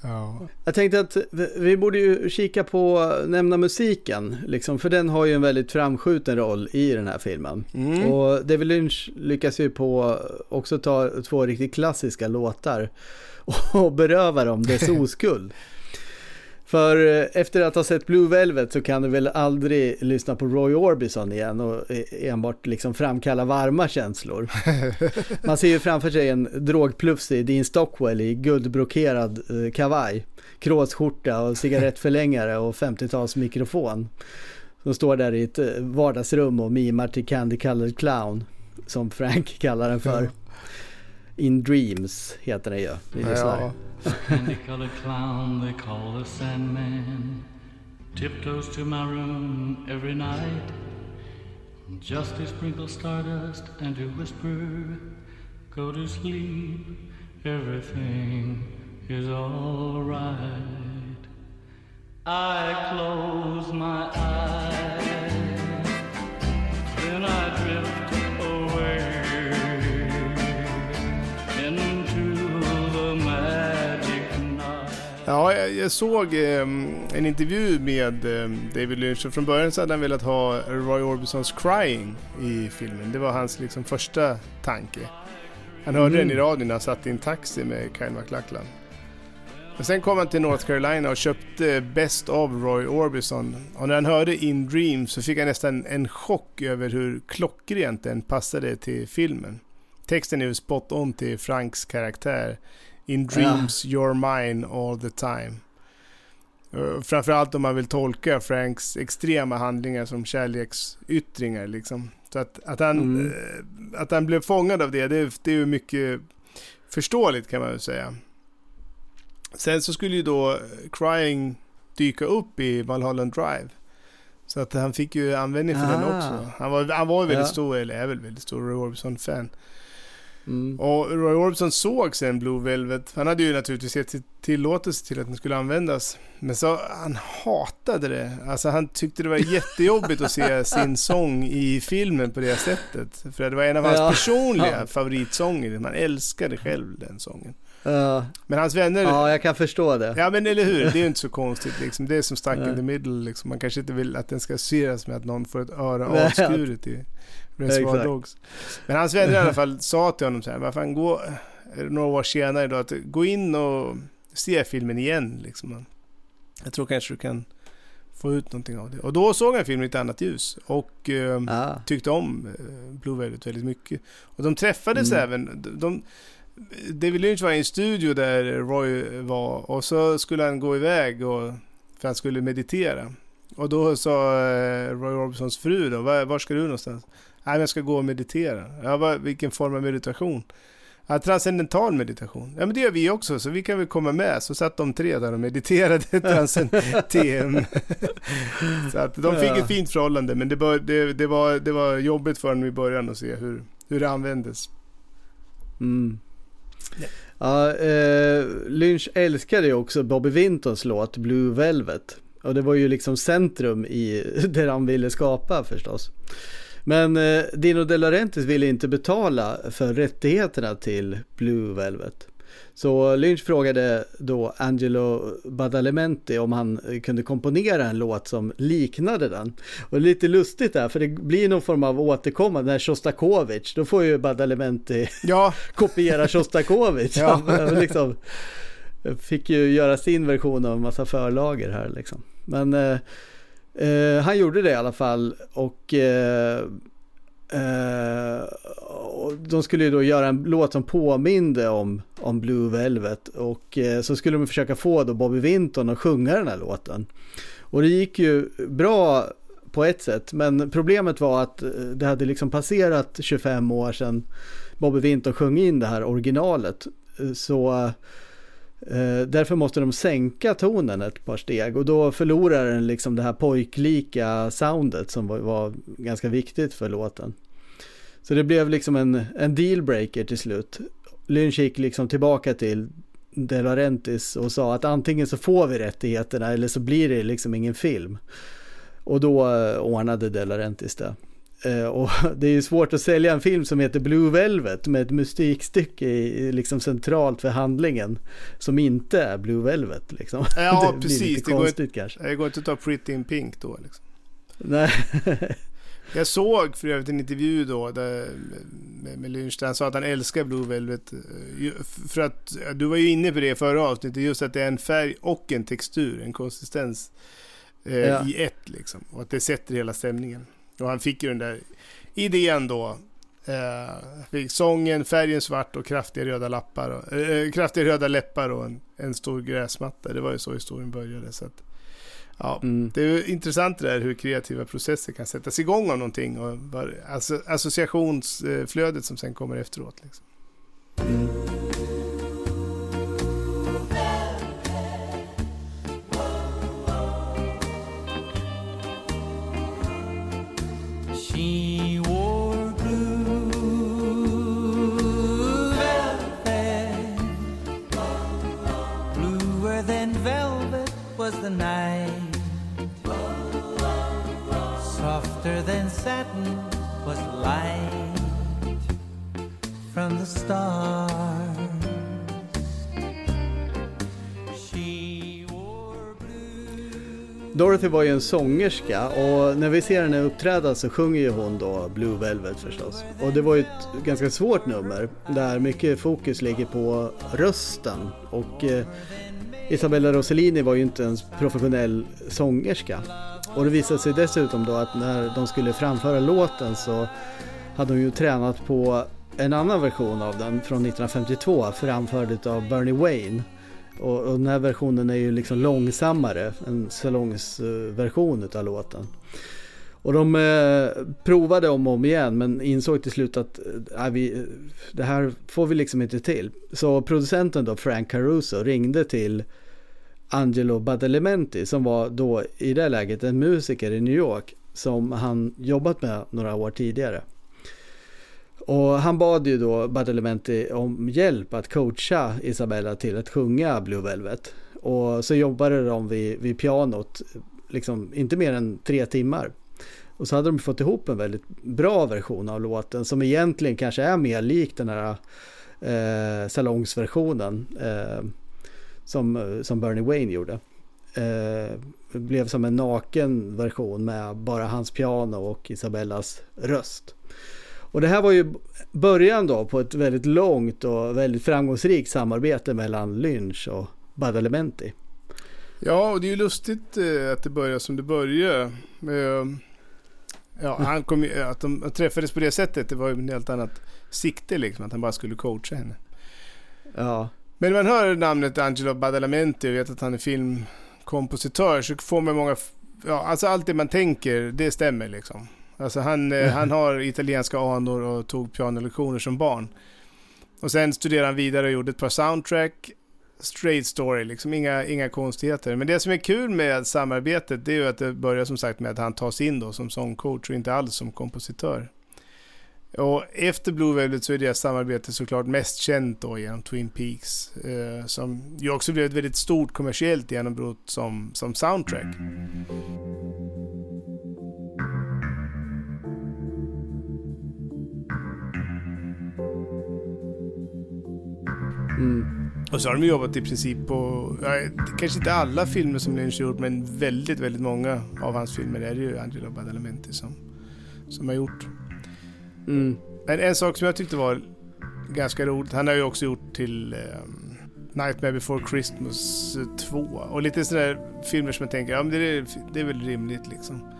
Ja. Jag tänkte att vi borde ju kika på, nämna musiken, liksom, för den har ju en väldigt framskjuten roll i den här filmen. Mm. Och David Lynch lyckas ju på också ta två riktigt klassiska låtar och beröva dem dess oskuld. För eh, efter att ha sett Blue Velvet så kan du väl aldrig lyssna på Roy Orbison igen och e-, enbart liksom framkalla varma känslor. Man ser ju framför sig en drogplufsig Dean Stockwell i guldbrokerad eh, kavaj, kråsskjorta och cigarettförlängare och 50-tals mikrofon. Som står där i ett eh, vardagsrum och mimar till Candy Colored Clown, som Frank kallar den för. In Dreams heter den ju. Ja. Candy-colored clown they call the Sandman tiptoes to my room every night just to sprinkle stardust and to whisper, "Go to sleep, everything is all right." I close my eyes, then I drift Ja, jag, såg eh, en intervju med eh, David Lynch och från början så hade han velat ha Roy Orbisons Crying i filmen. Det var hans liksom, första tanke. Han hörde mm. den i radion när han satt i en taxi med Kyle MacLachlan. Men sen kom han till North Carolina och köpte Best of Roy Orbison. Och när han hörde In Dreams så fick han nästan en chock över hur klockrent den passade till filmen. Texten är ju spot on till Franks karaktär. In dreams ja. you're mine all the time. Uh, framförallt om man vill tolka Franks extrema handlingar som kärleksyttringar. Liksom. Så att, att, han, mm. uh, att han blev fångad av det, det, det är ju mycket förståeligt kan man väl säga. Sen så skulle ju då Crying dyka upp i Valhalla Drive. Så att han fick ju användning för Aha. den också. Han var, han var ju väldigt ja. stor, eller är väl väldigt stor Roy Orbison-fan. Mm. Och Roy Orbison såg sen Blue Velvet. Han hade ju naturligtvis gett tillåtelse till att den skulle användas. Men så han hatade det. Alltså han tyckte det var jättejobbigt att se sin sång i filmen på det sättet. För det var en av hans ja. personliga favoritsånger. Man älskade själv den sången. Uh, men hans vänner... Ja, jag kan förstå det. Ja, men eller hur. Det är ju inte så konstigt. Liksom. Det är som Stuck in the middle. Liksom. Man kanske inte vill att den ska associeras med att någon får ett öra avskuret i Reservoir Dogs. Men hans vänner i alla fall sa till honom så här, han gå, några år senare då, att gå in och se filmen igen. Liksom. Jag tror kanske du kan få ut någonting av det. Och då såg han filmen i ett annat ljus och eh, ah. tyckte om eh, Blue Velvet väldigt mycket. Och de träffades mm. även. De, de, David Lynch var i en studio där Roy var och så skulle han gå iväg och, för han skulle meditera. Och då sa eh, Roy Orbisons fru då, var, var ska du någonstans? Nej, jag ska gå och meditera. Ja, vad, vilken form av meditation? Ja, transcendental meditation. Ja men det gör vi också, så vi kan väl komma med. Så satt de tre där och mediterade transcendentem. så att de fick ett fint förhållande, men det, bör, det, det, var, det var jobbigt för dem i början att se hur, hur det användes. Mm. Ja, eh, Lynch älskade ju också Bobby Wintons låt Blue Velvet. Och det var ju liksom centrum i det han ville skapa förstås. Men eh, Dino De Laurentiis ville inte betala för rättigheterna till Blue Velvet. Så Lynch frågade då Angelo Badalamenti om han kunde komponera en låt som liknade den. Och lite lustigt där, för det blir någon form av återkommande, när Shostakovich, då får ju Badalamenti ja. kopiera Shostakovich. ja. Han liksom, fick ju göra sin version av en massa förlager här liksom. Men eh, eh, han gjorde det i alla fall och eh, Uh, de skulle ju då göra en låt som påminde om, om Blue Velvet och eh, så skulle de försöka få då Bobby Vinton att sjunga den här låten. Och det gick ju bra på ett sätt men problemet var att eh, det hade liksom passerat 25 år sedan Bobby Vinton sjöng in det här originalet. Så Eh, därför måste de sänka tonen ett par steg och då förlorar den liksom det här pojklika soundet som var, ganska viktigt för låten. Så det blev liksom en, en dealbreaker till slut. Lynch gick liksom tillbaka till De Laurentiis och sa att antingen så får vi rättigheterna eller så blir det liksom ingen film. Och då eh, ordnade De Laurentiis det. Eh, och det är ju svårt att sälja en film som heter Blue Velvet med ett musikstycke i, liksom centralt för handlingen som inte är Blue Velvet. Liksom. Ja, det precis. Det, går, kanske. det går inte att ta Pretty in Pink då. Liksom. Nej. Jag såg för övrigt en intervju då där, med, med Lynch sa att han älskar Blue Velvet. Eh, för att, du var ju inne på det i förra avsnittet, just att det är en färg och en textur, en konsistens eh, ja. i ett liksom. Och att det sätter hela stämningen. Och han fick ju den där idén då. Eh, sången, färgen svart och kraftiga röda, lappar och, eh, kraftiga röda läppar och en, en stor gräsmatta. Det var ju så historien började. Så att, Ja, mm. Det är intressant det där hur kreativa processer kan sättas igång av någonting och associationsflödet som sen kommer efteråt. Liksom. Mm. Night softer than satin was light from the stars. Dorothy var ju en sångerska och när vi ser henne uppträda så sjunger ju hon då Blue Velvet förstås. Och det var ju ett ganska svårt nummer där mycket fokus ligger på rösten. Och eh, Isabella Rossellini var ju inte ens professionell sångerska. Och det visade sig dessutom då att när de skulle framföra låten så hade hon ju tränat på en annan version av den från 1952 framförd av Bernie Wayne. Och, och den här versionen är ju liksom långsammare, en salongsversion eh, utav låten. Och de eh, provade om och om igen men insåg till slut att eh, vi, det här får vi liksom inte till. Så producenten då, Frank Caruso, ringde till Angelo Badalamenti som var då i det läget en musiker i New York som han jobbat med några år tidigare. Och han bad ju då Badalamenti om hjälp att coacha Isabella till att sjunga Blue Velvet. Och så jobbade de vid, vid pianot, liksom inte mer än tre timmar. Och så hade de fått ihop en väldigt bra version av låten som egentligen kanske är mer lik den här eh, salongsversionen. Eh, som, som Bernie Wayne gjorde. Eh, det blev som en naken version med bara hans piano och Isabellas röst. Och det här var ju början då på ett väldigt långt och väldigt framgångsrikt samarbete mellan Lynch och Badalamenti. Ja, och det är ju lustigt eh, att det börjar som det börjar. Eh, Eh, ja, han kom, att de träffades på det sättet, det var ju ett helt annat sikte liksom, att han bara skulle coacha henne. Ja. Men när man hör namnet Angelo Badalamenti och vet att han är filmkompositör så får man många... Ja, alltså allt det man tänker, det stämmer liksom. Alltså han, mm. han har italienska anor och tog pianolektioner som barn. Och sen studerade han vidare och gjorde ett par soundtrack. Straight story, liksom inga, inga konstigheter. Men det som är kul med samarbetet det är ju att det börjar som sagt med att han tas in då som sångcoach och inte alls som kompositör. Och efter Blue Velvet så är deras samarbete såklart mest känt då genom Twin Peaks. Eh, som ju också blev ett väldigt stort kommersiellt genombrott som, som soundtrack. Mm. Och så har de jobbat i princip på, ja, kanske inte alla filmer som Lynch gjort, men väldigt, väldigt många av hans filmer är det ju Angelo Badalamenti som, som har gjort. Mm. Men en sak som jag tyckte var ganska roligt, han har ju också gjort till um, Nightmare Before Christmas 2 och lite sådär filmer som jag tänker, ja men det är, det är väl rimligt liksom.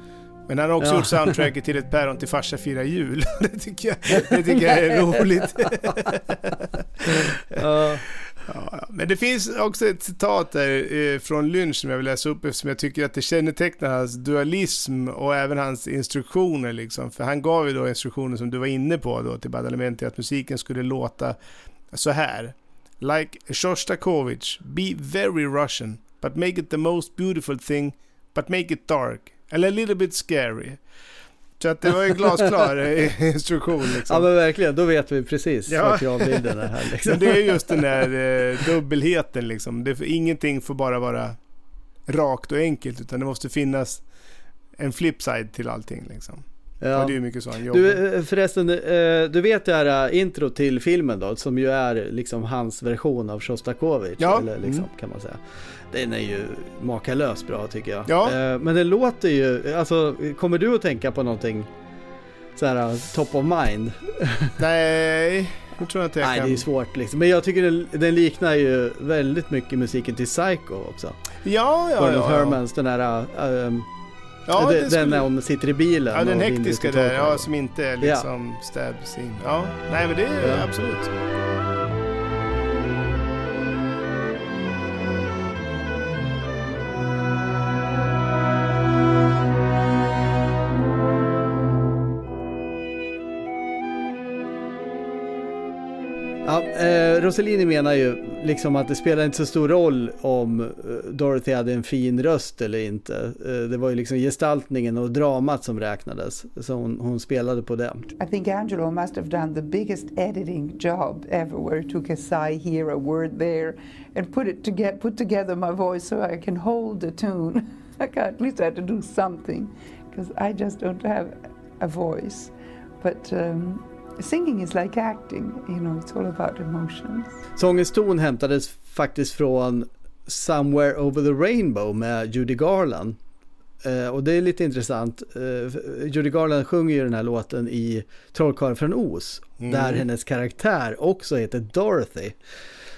Men han har också Ja. gjort soundtracket till ett päron till farsa firar jul. det, tycker jag, det tycker jag är roligt. Ja. Ja, men det finns också ett citat där eh, från Lynch som jag vill läsa upp eftersom jag tycker att det kännetecknar hans dualism och även hans instruktioner. Liksom. För han gav ju då instruktioner som du var inne på då till Badalamenti att musiken skulle låta så här. Like Shostakovich, be very Russian, but make it the most beautiful thing, but make it dark, and a little bit scary. Så att det var en glasklar instruktion liksom. ja men verkligen, då vet vi precis Ja. vad kravbilden är här liksom. Men det är just den där eh, dubbelheten liksom. Det, ingenting får bara vara rakt och enkelt utan det måste finnas en flipside till allting liksom. Ja. Och det är ju mycket så han jobbar. Du eh, förresten, eh, du vet det här intro till filmen då, som ju är liksom hans version av Shostakovich, Ja. eller liksom, Mm. kan man säga. Den är ju makalöst bra tycker jag. Ja. Eh, Men den låter ju, alltså kommer du att tänka på någonting så här uh, top of mind? Nej, jag tror inte jag Nej, kan. det är svårt liksom. Men jag tycker den, den liknar ju väldigt mycket musiken till Psycho också. Ja, ja, Gordon ja. ja. Hermans, den där, uh, um, ja den, det skulle... när hon sitter i bilen. Ja, den hektiska där, ja, som inte är liksom stab scene. Ja, nej men det är Ja. absolut. Rossellini menar ju liksom att det spelar inte så stor roll om eh, Dorothy hade en fin röst eller inte. Eh, det var ju liksom gestaltningen och dramat som räknades. Så hon, hon spelade på det. I think Angelo must have done the biggest editing job ever, where it took a sigh here, a word there, and put it together, put together my voice so I can hold the tune. I got, at least I had to do something, because I just don't have a voice. But um, singing is like acting, you know, it's all about emotions. Sångens ton hämtades faktiskt från Somewhere Over the Rainbow med Judy Garland. Eh, och det är lite intressant. Eh, Judy Garland sjunger ju den här låten i Trollkarlen från Oz. Mm. Där hennes karaktär också heter Dorothy.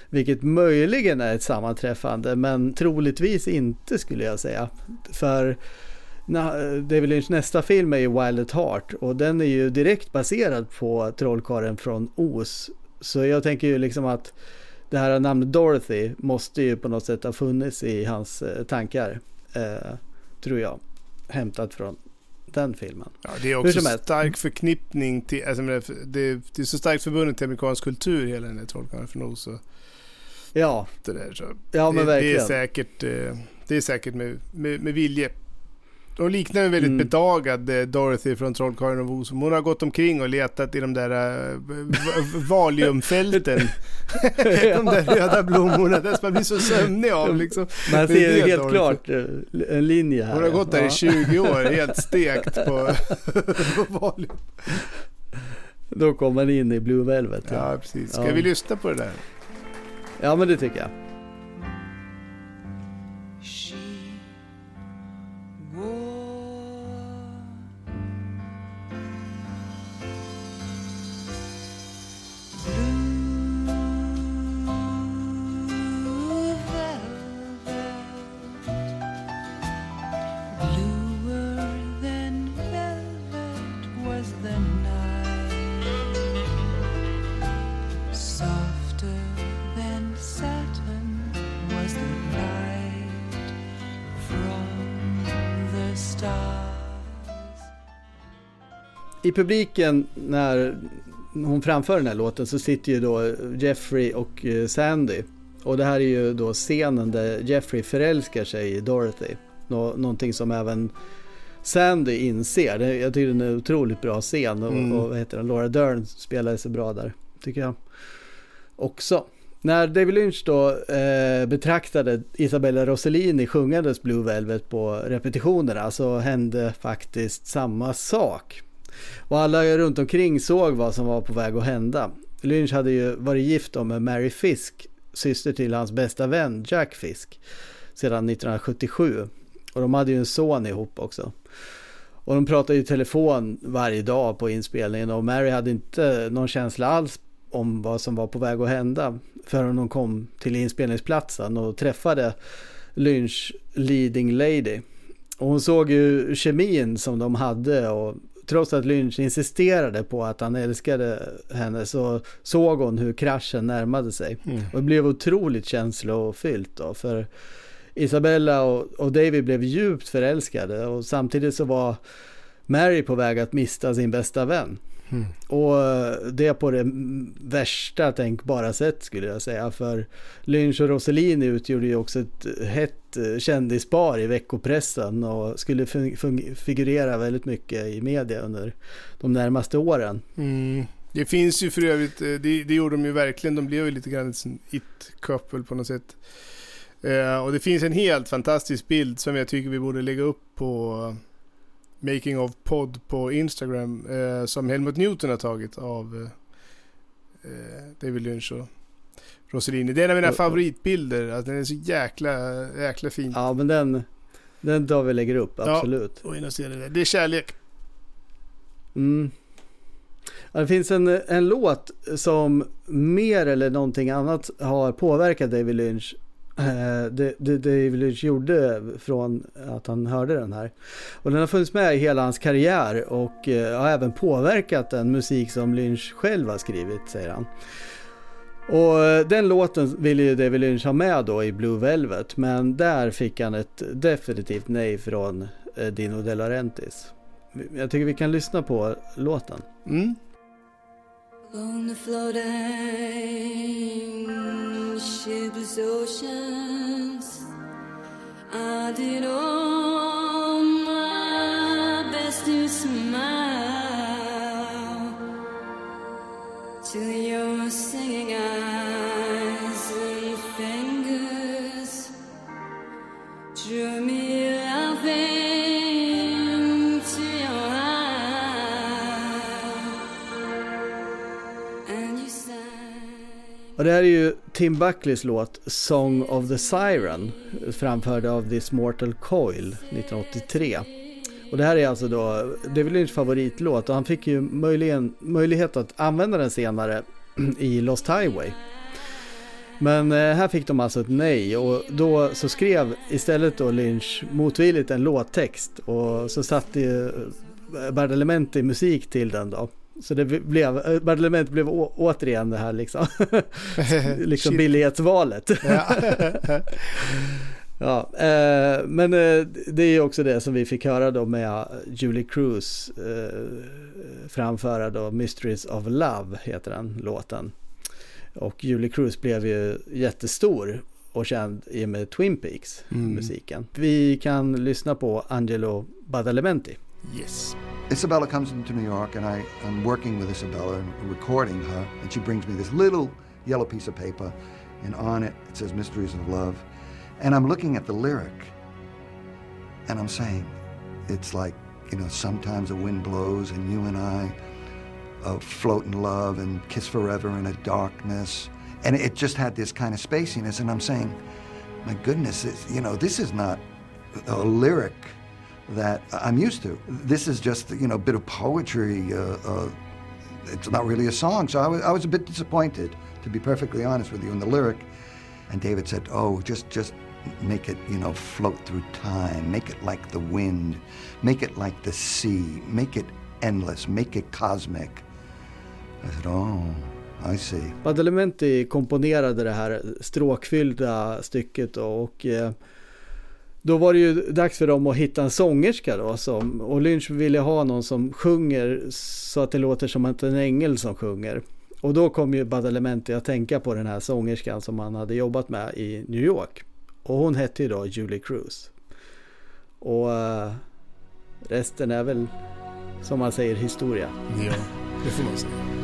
Vilket möjligen är ett sammanträffande men troligtvis inte skulle jag säga. För David Lynch nästa film är ju Wild at Heart och den är ju direkt baserad på Trollkarlen från Oz. Så jag tänker ju liksom att det här namnet Dorothy måste ju på något sätt ha funnits i hans eh, tankar. Eh, tror jag. Hämtat från den filmen. Ja, det är också stark förknippning till, alltså, det, det, det är så starkt förbundet till amerikansk kultur hela den här Trollkarlen från Oz och Ja, det där. Så ja men det, det är verkligen. säkert, eh, det är säkert med, med, med vilje. De liknar en väldigt Mm. bedagad eh, Dorothy från Trollkarlen och Oz. Hon har gått omkring och letat i de där eh, valiumfälten. de där röda blommorna, där man blir så sömnig av liksom. Man Det är ser det, helt Dorothy. klart eh, en linje här. Hon har gått där ja. i 20 år, helt stekt på, på valium. Då kommer man in i Blue Velvet. Ja, precis. Ska Ja. vi lyssna på det där? ja men det tycker jag. I publiken när, hon framför den här låten så sitter ju då Jeffrey och eh, Sandy. Och det här är ju då scenen där Jeffrey förälskar sig i Dorothy. Nå någonting som även Sandy inser. Jag tycker den är en otroligt bra scen och, Mm. och vad heter den? Laura Dern spelar så bra där, tycker jag. Också. När David Lynch då eh, betraktade Isabella Rossellini sjungandes Blue Velvet på repetitionerna så hände faktiskt samma sak. Och alla runt omkring såg vad som var på väg att hända. Lynch hade ju varit gift då med Mary Fisk, syster till hans bästa vän Jack Fisk, sedan 1977. Och de hade ju en son ihop också. Och de pratade ju i telefon varje dag på inspelningen och Mary hade inte någon känsla alls om vad som var på väg att hända förrän hon kom till inspelningsplatsen och träffade Lynch leading lady. Och hon såg ju kemin som de hade och trots att Lynch insisterade på att han älskade henne så såg hon hur kraschen närmade sig. Mm. Och det blev otroligt känslofyllt då för Isabella och, och David blev djupt förälskade och samtidigt så var Mary på väg att mista sin bästa vän. Mm. Och eh, det på det värsta tänkbara sätt skulle jag säga. För Lynch och Rossellini utgjorde ju också ett hett eh, kändispar i veckopressen och skulle figurera väldigt mycket i media under de närmaste åren. Mm. Det finns ju för övrigt, eh, det, det gjorde de ju verkligen, de blev ju lite grann ett it-couple på något sätt. Eh, och det finns en helt fantastisk bild som jag tycker vi borde lägga upp på Making of Pod på Instagram eh, som Helmut Newton har tagit av eh, eh, David Lynch och Rossellini. Det är en av mina favoritbilder, alltså, den är så jäkla, jäkla fin. Ja men den, den tar vi lägger upp, Ja. absolut. Och in och se det där. Det är kärlek. Mm. Ja, det finns en, en låt som mer eller någonting annat har påverkat David Lynch. Eh, det, det David Lynch gjorde från att han hörde den här. Och den har funnits med i hela hans karriär och eh, har även påverkat den musik som Lynch själv har skrivit, säger han. Och eh, den låten ville ju David Lynch ha med då i Blue Velvet, men där fick han ett definitivt nej från Dino De Laurentiis. Jag tycker vi kan lyssna på låten. Mm. On the floating shipless oceans, I did all my best to smile to your singing eyes Och det här är ju Tim Buckleys låt Song of the Siren framförd av This Mortal Coil 1983. Och det här är alltså då David Lynchs favoritlåt och han fick ju möjligen, möjlighet att använda den senare i Lost Highway. Men eh, här fick de alltså ett nej och då så skrev istället då Lynch motvilligt en låttext och så satte ju eh, Badalamenti musik till den då. Så det blev, eh, Badalamenti blev å, återigen det här liksom, liksom billighetsvalet. Ja. Eh, men eh, det är också det som vi fick höra då med Julie Cruz eh, framföra då Mysteries of Love heter den låten. Och Julie Cruz blev ju jättestor och känd i och med Twin Peaks Mm. musiken. Vi kan lyssna på Angelo Badalamenti. Yes. Isabella comes into New York, and I, I'm working with Isabella and recording her, and she brings me this little yellow piece of paper, and on it it says Mysteries of Love. And I'm looking at the lyric, and I'm saying, it's like, you know, sometimes a wind blows, and you and I uh, float in love and kiss forever in a darkness. And it just had this kind of spaciness, and I'm saying, my goodness, you know, this is not a lyric that I'm used to. This is just you know a bit of poetry. Uh, uh, it's not really a song, so I was I was a bit disappointed, to be perfectly honest with you, in the lyric. And David said, "Oh, just just make it you know float through time. Make it like the wind. Make it like the sea. Make it endless. Make it cosmic." I said, "Oh, I see." Komponerade det här stråkfyllda stycket och eh, då var det ju dags för dem att hitta en sångerska då. Som, och Lynch ville ha någon som sjunger så att det låter som att en ängel som sjunger. Och då kom ju Badalamenti att tänka på den här sångerskan som han hade jobbat med i New York. Och hon hette ju då Julie Cruz. Och uh, resten är väl som man säger historia. Ja, det får man säga.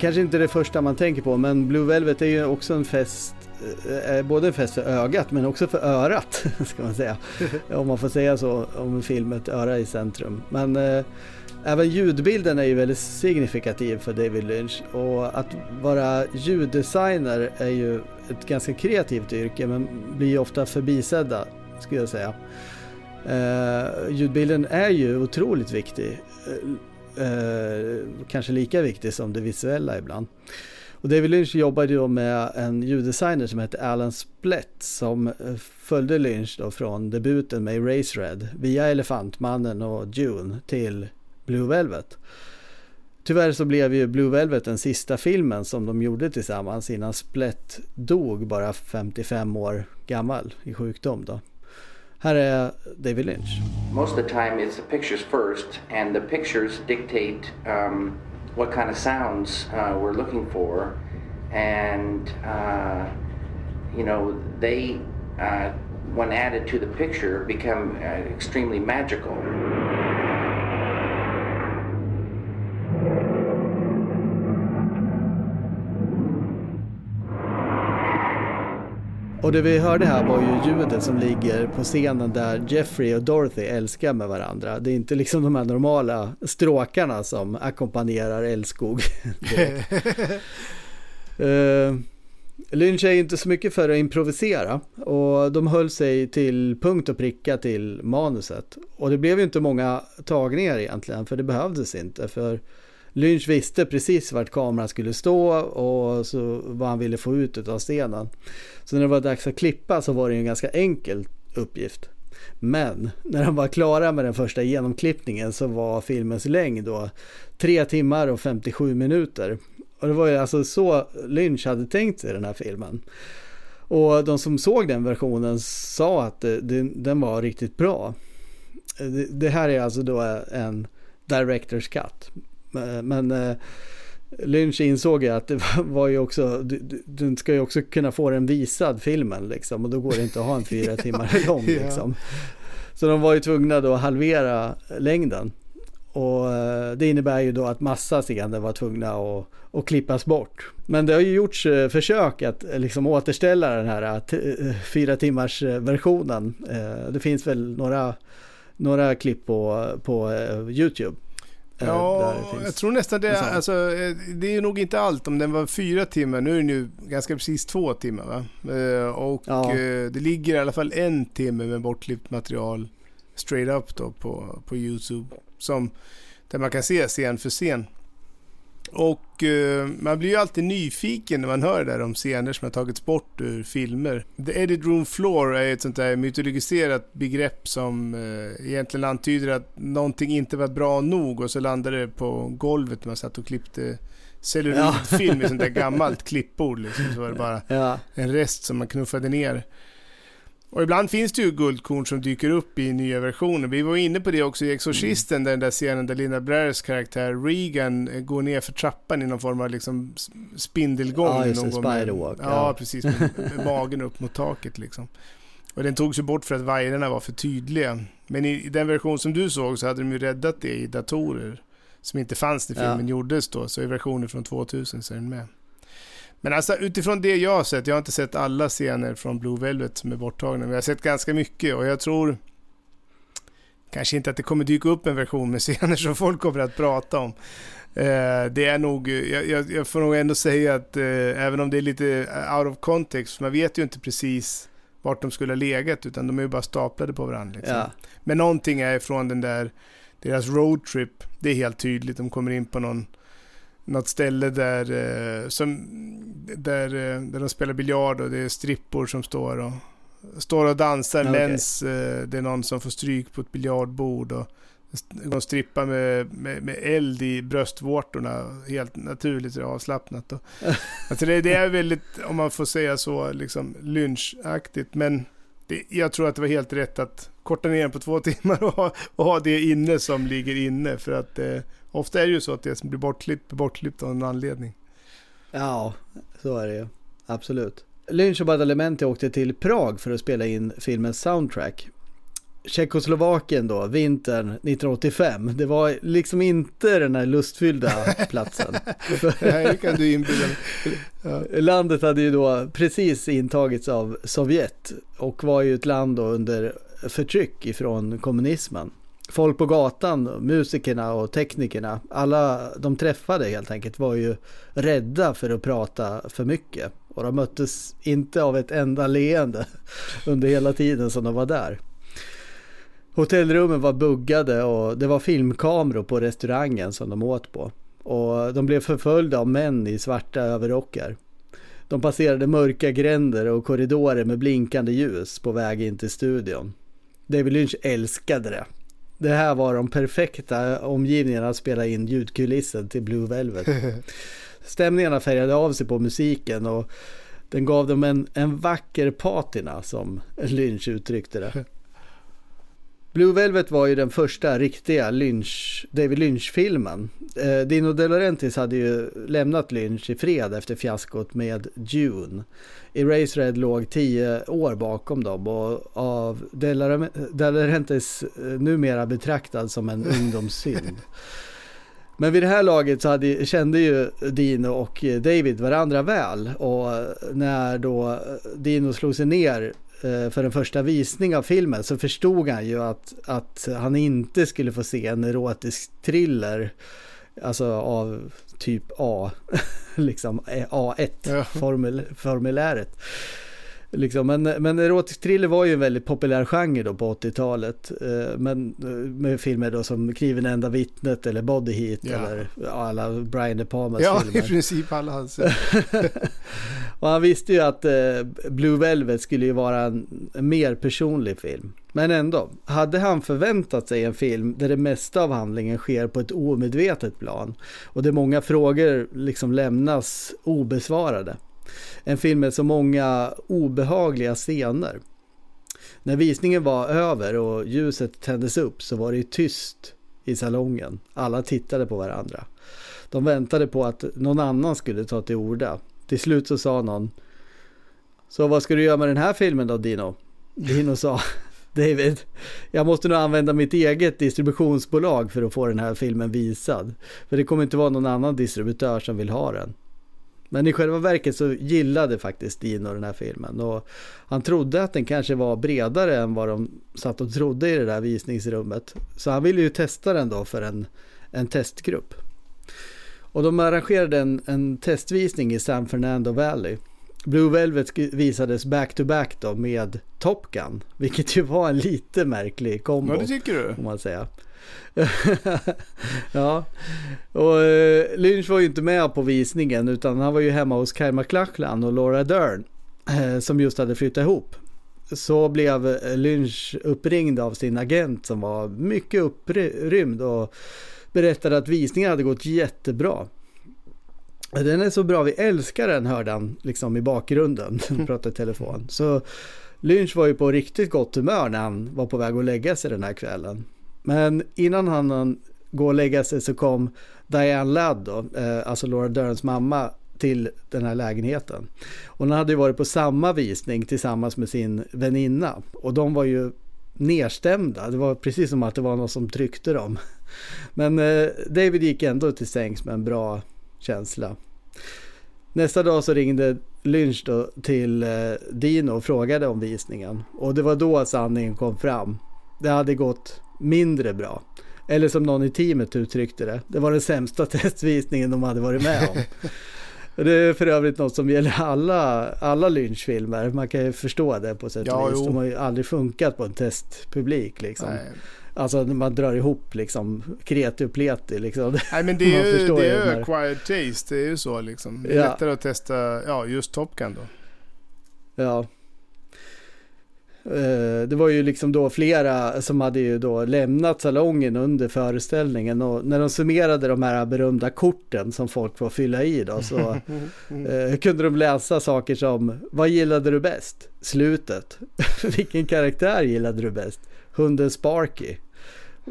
Kanske inte är det första man tänker på men Blue Velvet är ju också en fest eh, både en fest för ögat men också för örat ska man säga. om man får säga så om en film ett öra i centrum. Men eh, även ljudbilden är ju väldigt signifikativ för David Lynch och att vara ljuddesigner är ju ett ganska kreativt yrke men blir ofta förbisedda skulle jag säga. Eh, ljudbilden är ju otroligt viktig. Eh, kanske lika viktig som det visuella ibland. Och David Lynch jobbade ju med en ljuddesigner som hette Alan Splett som eh, följde Lynch då från debuten med Eraserhead via Elefantmannen och Dune till Blue Velvet. Tyvärr så blev ju Blue Velvet den sista filmen som de gjorde tillsammans innan Splett dog bara 55 år gammal i sjukdom då. Här är David Lynch. Most of the time it's the pictures first and the pictures dictate um, what kind of sounds uh, we're looking for and uh, you know they uh, when added to the picture become uh, extremely magical. Och det vi hörde här var ju ljudet som ligger på scenen där Jeffrey och Dorothy älskar med varandra. Det är inte liksom de här normala stråkarna som ackompanjerar älskog. uh, Lynch är inte så mycket för att improvisera och de höll sig till punkt och pricka till manuset. Och det blev ju inte många tagningar egentligen för det behövdes inte. För Lynch visste precis vart kameran skulle stå och så vad han ville få ut av scenen. Så när det var dags att klippa så var det en ganska enkel uppgift. Men när de var klara med den första genomklippningen så var filmens längd då 3 timmar och 57 minuter. Och det var ju alltså så Lynch hade tänkt sig den här filmen. Och de som såg den versionen sa att det, det, den var riktigt bra. Det, det, här är alltså då en Directors Cut. Men eh, Lynch insåg ju att det var ju också, du, ska ju också kunna få den visad filmen liksom och då går det inte att ha en fyra timmar lång liksom. Så de var ju tvungna då att halvera längden. Och eh, det innebär ju då att massa scener var tvungna att, att klippas bort. Men det har ju gjorts eh, försök att liksom återställa den här fyra timmars versionen. Det finns väl några, några klipp på, på YouTube. Ja, jag tror nästan det. Alltså, eh, det är nog inte allt. Om den var fyra timmar, nu är den ju ganska precis två timmar. Va? Eh, och ja. Eh, det ligger i alla fall en timme med bortklippt material straight up då på, på YouTube. Som, där man kan se scen för scen. Och uh, man blir ju alltid nyfiken när man hör det där om scener som har tagits bort ur filmer. The edit room floor är ett sånt där mytologiserat begrepp som uh, egentligen antyder att någonting inte var bra nog och så landade det på golvet när man satt och klippte celluloidfilm ja. i sånt där gammalt klippbord. Liksom, så var det bara ja. en rest som man knuffade ner. Och ibland finns det ju guldkorn som dyker upp i nya versioner. Vi var inne på det också i Exorcisten, mm. den där scenen där Linda Blairs karaktär Regan eh, går ner för trappan i någon form av liksom spindelgång. Ja, just det, spiderwalk. Ja, ja, precis. Med, med magen upp mot taket liksom. Och den togs ju bort för att vajrarna var för tydliga. Men i, i, den version som du såg så hade de ju räddat det i datorer. Som inte fanns när filmen ja. gjordes då. Så i versionen från 2000 så är den med. Men alltså utifrån det jag har sett, jag har inte sett alla scener från Blue Velvet som är borttagna, men jag har sett ganska mycket och jag tror kanske inte att det kommer dyka upp en version med scener som folk kommer att prata om. Eh, det är nog, jag, jag, jag får nog ändå säga att eh, även om det är lite out of context, man vet ju inte precis vart de skulle ha legat, utan de är ju bara staplade på varandra. Liksom. Ja. Men någonting är från den där, deras roadtrip, det är helt tydligt. De kommer in på någon, något ställe där, eh, som, där, eh, där de spelar biljard och det är strippor som står och, står och dansar Okej. medan eh, det är någon som får stryk på ett biljardbord. Och, de strippar med, med, med eld i bröstvårtorna, helt naturligt och avslappnat. Och, alltså det, det är väldigt, om man får säga så, liksom lynchaktigt. Men det, jag tror att det var helt rätt att korta ner den på två timmar och ha, och ha det inne som ligger inne. För att eh, ofta är det ju så att det som blir bortklippt blir bortklippt av en anledning. Ja, så är det ju. Absolut. Lynch och Badalamenti åkte till Prag för att spela in filmens soundtrack. Tjeckoslovakien då, vintern 1985. Det var liksom inte den här lustfyllda platsen. Nej, kan du inbilla. Ja. Landet hade ju då precis intagits av Sovjet och var ju ett land under förtryck ifrån kommunismen. Folk på gatan, musikerna och teknikerna, alla de träffade helt enkelt var ju rädda för att prata för mycket. Och de möttes inte av ett enda leende under hela tiden som de var där. Hotellrummen var buggade och det var filmkameror på restaurangen som de åt på. Och de blev förföljda av män i svarta överrockar. De passerade mörka gränder och korridorer med blinkande ljus på väg in till studion. David Lynch älskade det. Det här var de perfekta omgivningarna att spela in ljudkulissen till Blue Velvet. Stämningarna färgade av sig på musiken och den gav dem en, en vacker patina som Lynch uttryckte det. Blue Velvet var ju den första riktiga Lynch, David Lynch-filmen. Eh, Dino De Laurentiis hade ju lämnat Lynch i fred efter fiaskot med Dune. Eraserhead låg tio år bakom dem och av De Laurentiis- De Laurentiis eh, numera betraktad som en ungdomssynd. Men vid det här laget så hade, kände ju Dino och David varandra väl och när då Dino slog sig ner för en första visning av filmen så förstod han ju att, att han inte skulle få se en erotisk thriller alltså av typ A, liksom A1 Ja. formul, formuläret. Liksom, men, men erotisk thriller var ju en väldigt populär genre då på 80-talet. Eh, men eh, med filmer då som Kniven enda vittnet eller Body Heat Ja. eller ja, alla Brian De Palmas Ja, i filmer. princip alla hans. Och han visste ju att eh, Blue Velvet skulle ju vara en, en mer personlig film. Men ändå, hade han förväntat sig en film där det mesta av handlingen sker på ett omedvetet plan och där många frågor liksom lämnas obesvarade. En film med så många obehagliga scener. När visningen var över och ljuset tändes upp så var det tyst i salongen. Alla tittade på varandra. De väntade på att någon annan skulle ta till orda. Till slut så sa någon Så vad ska du göra med den här filmen då Dino? Dino sa David, jag måste nog använda mitt eget distributionsbolag för att få den här filmen visad. För det kommer inte vara någon annan distributör som vill ha den. Men i själva verket så gillade faktiskt Dino den här filmen och han trodde att den kanske var bredare än vad de satt och trodde i det där visningsrummet. Så han ville ju testa den då för en, en testgrupp. Och de arrangerade en, en testvisning i San Fernando Valley. Blue Velvet visades back to back då med Top Gun, vilket ju var en lite märklig kombo. Ja, det tycker du? Får man säga. ja, och eh, Lynch var ju inte med på visningen utan han var ju hemma hos Kyle MacLachlan och Laura Dern eh, som just hade flyttat ihop. Så blev Lynch uppringd av sin agent som var mycket upprymd och berättade att visningen hade gått jättebra. Den är så bra, vi älskar den hörde han liksom i bakgrunden, han pratade i telefon. Så Lynch var ju på riktigt gott humör när han var på väg att lägga sig den här kvällen. Men innan han hann gå och lägga sig så kom Diane Ladd då, eh, alltså Laura Derns mamma till den här lägenheten. Hon hade ju varit på samma visning tillsammans med sin väninna och de var ju nedstämda. Det var precis som att det var någon som tryckte dem. Men eh, David gick ändå till sängs med en bra känsla. Nästa dag så ringde Lynch då till eh, Dino och frågade om visningen. Och det var då sanningen kom fram. Det hade gått mindre bra. Eller som någon i teamet uttryckte det, det var den sämsta testvisningen de hade varit med om. Det är för övrigt något som gäller alla, alla lynchfilmer. Man kan ju förstå det på sätt och Ja, vis. jo. De har ju aldrig funkat på en testpublik liksom. Nej. Alltså man drar ihop liksom kreti och pleti liksom. Nej men det är ju, det är ju acquired taste. Det är ju så liksom. Det är Ja. lättare att testa, ja just Top Gun då. Ja. Eh, Det var ju liksom då flera som hade ju då lämnat salongen under föreställningen och när de summerade de här berömda korten som folk får fylla i då så eh, kunde de läsa saker som Vad gillade du bäst? Slutet. Vilken karaktär gillade du bäst? Hunden Sparky.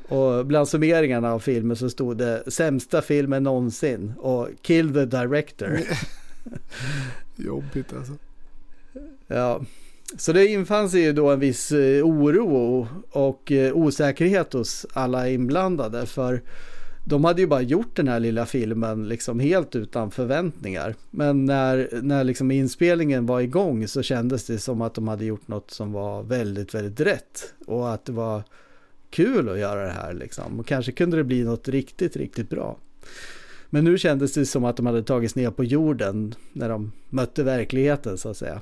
Och bland summeringarna av filmen så stod det sämsta filmen någonsin och Kill the director. Jobbigt alltså. Ja, så det infann sig ju då en viss eh, oro och, eh, osäkerhet hos alla inblandade för de hade ju bara gjort den här lilla filmen liksom helt utan förväntningar. Men när, när liksom inspelningen var igång så kändes det som att de hade gjort något som var väldigt, väldigt rätt. Och att det var kul att göra det här liksom. Och kanske kunde det bli något riktigt, riktigt bra. Men nu kändes det som att de hade tagits ner på jorden när de mötte verkligheten så att säga.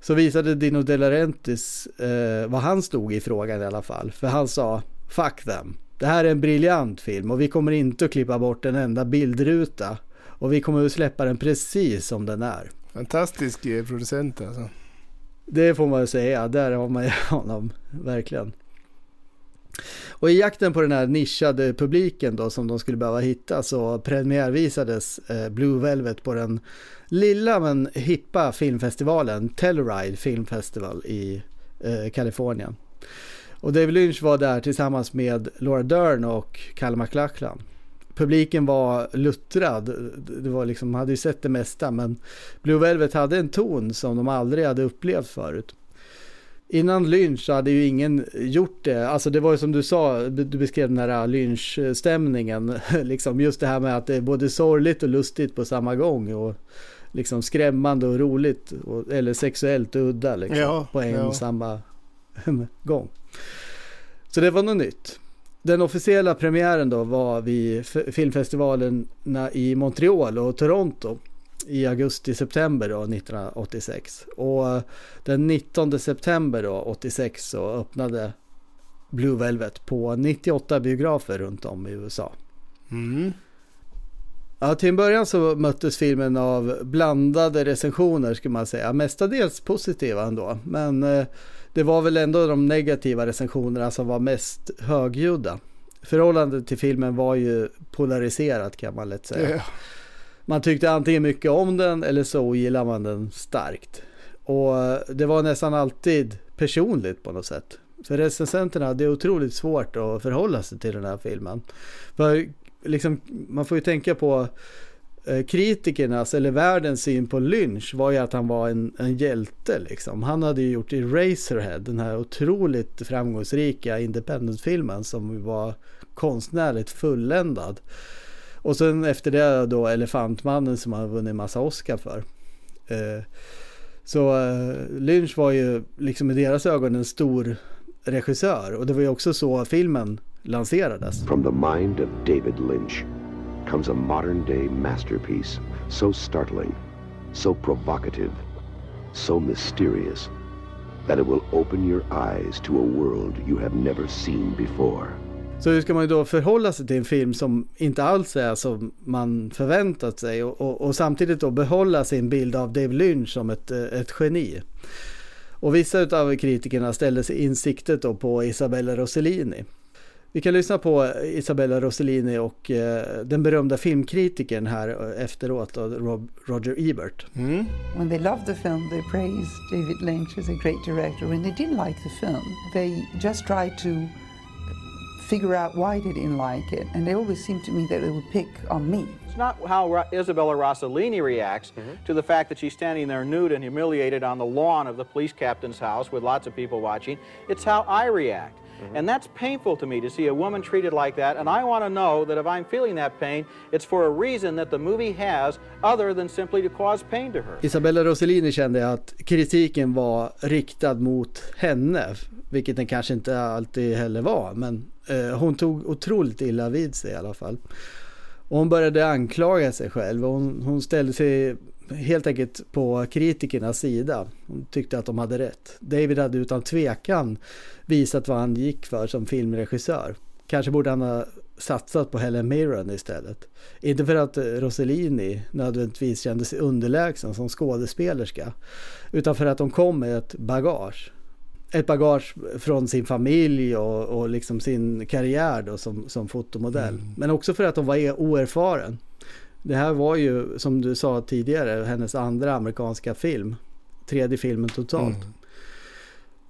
Så visade Dino De Laurentiis eh, vad han stod i frågan i alla fall. För han sa Fuck them. Det här är en briljant film och vi kommer inte att klippa bort en enda bildruta. Och vi kommer att släppa den precis som den är. Fantastisk eh, producent alltså. Det får man ju säga, där har man ju honom verkligen. Och i jakten på den här nischade publiken då som de skulle behöva hitta så premiärvisades eh, Blue Velvet på den lilla men hippa filmfestivalen Telluride Film Festival i eh, Kalifornien. Och David Lynch var där tillsammans med Laura Dern och Kalle MacLachlan. Publiken var luttrad, det var liksom, hade ju sett det mesta men Blue Velvet hade en ton som de aldrig hade upplevt förut. Innan Lynch så hade ju ingen gjort det. Alltså det var ju som du sa, du beskrev den här Lynch-stämningen. Liksom just det här med att det är både sorgligt och lustigt på samma gång. Och liksom skrämmande och roligt. Och, eller sexuellt udda liksom, Ja, på en ja. och samma gång. Så det var något nytt. Den officiella premiären då var vid filmfestivalerna i Montreal och Toronto i augusti-september då 1986. Och eh, den 19 september då 86 så öppnade Blue Velvet på 98 biografer runt om i USA. Mm. Ja, till en början så möttes filmen av blandade recensioner skulle man säga. Mestadels positiva ändå. Men eh, det var väl ändå de negativa recensionerna som var mest högljudda. Förhållandet till filmen var ju polariserat kan man lätt säga. Ja. Man tyckte antingen mycket om den eller så gillade man den starkt. Och eh, det var nästan alltid personligt på något sätt. För recensenterna hade otroligt svårt att förhålla sig till den här filmen. För liksom, man får ju tänka på eh, kritikernas eller världens syn på Lynch var ju att han var en, en hjälte liksom. Han hade ju gjort Eraserhead, den här otroligt framgångsrika independent-filmen som var konstnärligt fulländad. Och sen efter det då Elefantmannen som han vunnit massa Oscar för. Eh, så eh, Lynch var ju liksom i deras ögon en stor regissör och det var ju också så filmen lanserades. From the mind of David Lynch comes a modern day masterpiece so startling, so provocative, so mysterious that it will open your eyes to a world you have never seen before. Så hur ska man då förhålla sig till en film som inte alls är som man förväntat sig och, och, och samtidigt då behålla sin bild av David Lynch som ett, eh, ett geni. Och vissa av kritikerna ställde sig insiktet då på Isabella Rossellini. Vi kan lyssna på Isabella Rossellini och eh, den berömda filmkritikern här eh, efteråt, Rob, Roger Ebert. When they loved the film, they praised David Lynch as a great director. When they didn't like the film, they just tried to figure out why they didn't like it. And they always seemed to me that they would pick on me. It's not how Ro- Isabella Rossellini reacts mm-hmm. to the fact that she's standing there nude and humiliated on the lawn of the police captain's house with lots of people watching. It's how I react. Mm-hmm. And that's painful to me to see a woman treated like that. And I want to know that if I'm feeling that pain, it's for a reason that the movie has other than simply to cause pain to her. Isabella Rossellini kände att kritiken var riktad mot henne, vilket den kanske inte alltid heller var, men Eh, hon tog otroligt illa vid sig i alla fall. Och hon började anklaga sig själv och hon, hon ställde sig helt enkelt på kritikernas sida. Hon tyckte att de hade rätt. David hade utan tvekan visat vad han gick för som filmregissör. Kanske borde han ha satsat på Helen Mirren istället. Inte för att Rossellini nödvändigtvis kände sig underlägsen som skådespelerska. Utan för att de kom med ett bagage. Ett bagage från sin familj och, och liksom sin karriär då som, som fotomodell. Mm. Men också för att de var e- oerfaren. Det här var ju som du sa tidigare hennes andra amerikanska film. Tredje filmen totalt. Mm.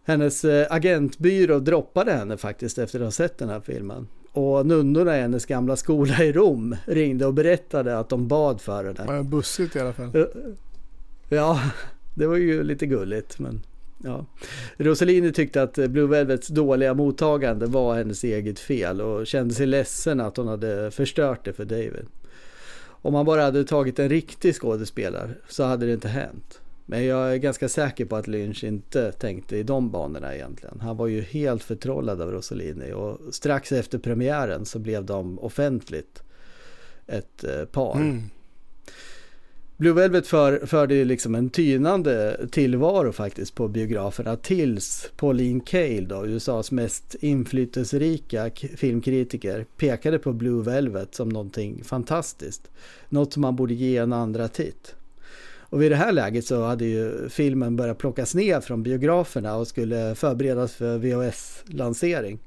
Hennes eh, agentbyrå droppade henne faktiskt efter att ha sett den här filmen. Och nunnorna i hennes gamla skola i Rom ringde och berättade att de bad för henne. Ja, bussigt i alla fall. Ja, det var ju lite gulligt. Men ja. Rossellini tyckte att Blue Velvets dåliga mottagande var hennes eget fel och kände sig ledsen att hon hade förstört det för David. Om han bara hade tagit en riktig skådespelare så hade det inte hänt. Men jag är ganska säker på att Lynch inte tänkte i de banorna egentligen. Han var ju helt förtrollad av Rossellini och strax efter premiären så blev de offentligt ett eh, par. Mm. Blue Velvet för, förde ju liksom en tynande tillvaro faktiskt på biograferna tills Pauline Kael då, USAs mest inflytelserika filmkritiker, pekade på Blue Velvet som någonting fantastiskt. Något som man borde ge en andra titt. Och vid det här läget så hade ju filmen börjat plockas ner från biograferna och skulle förberedas för VHS-lansering.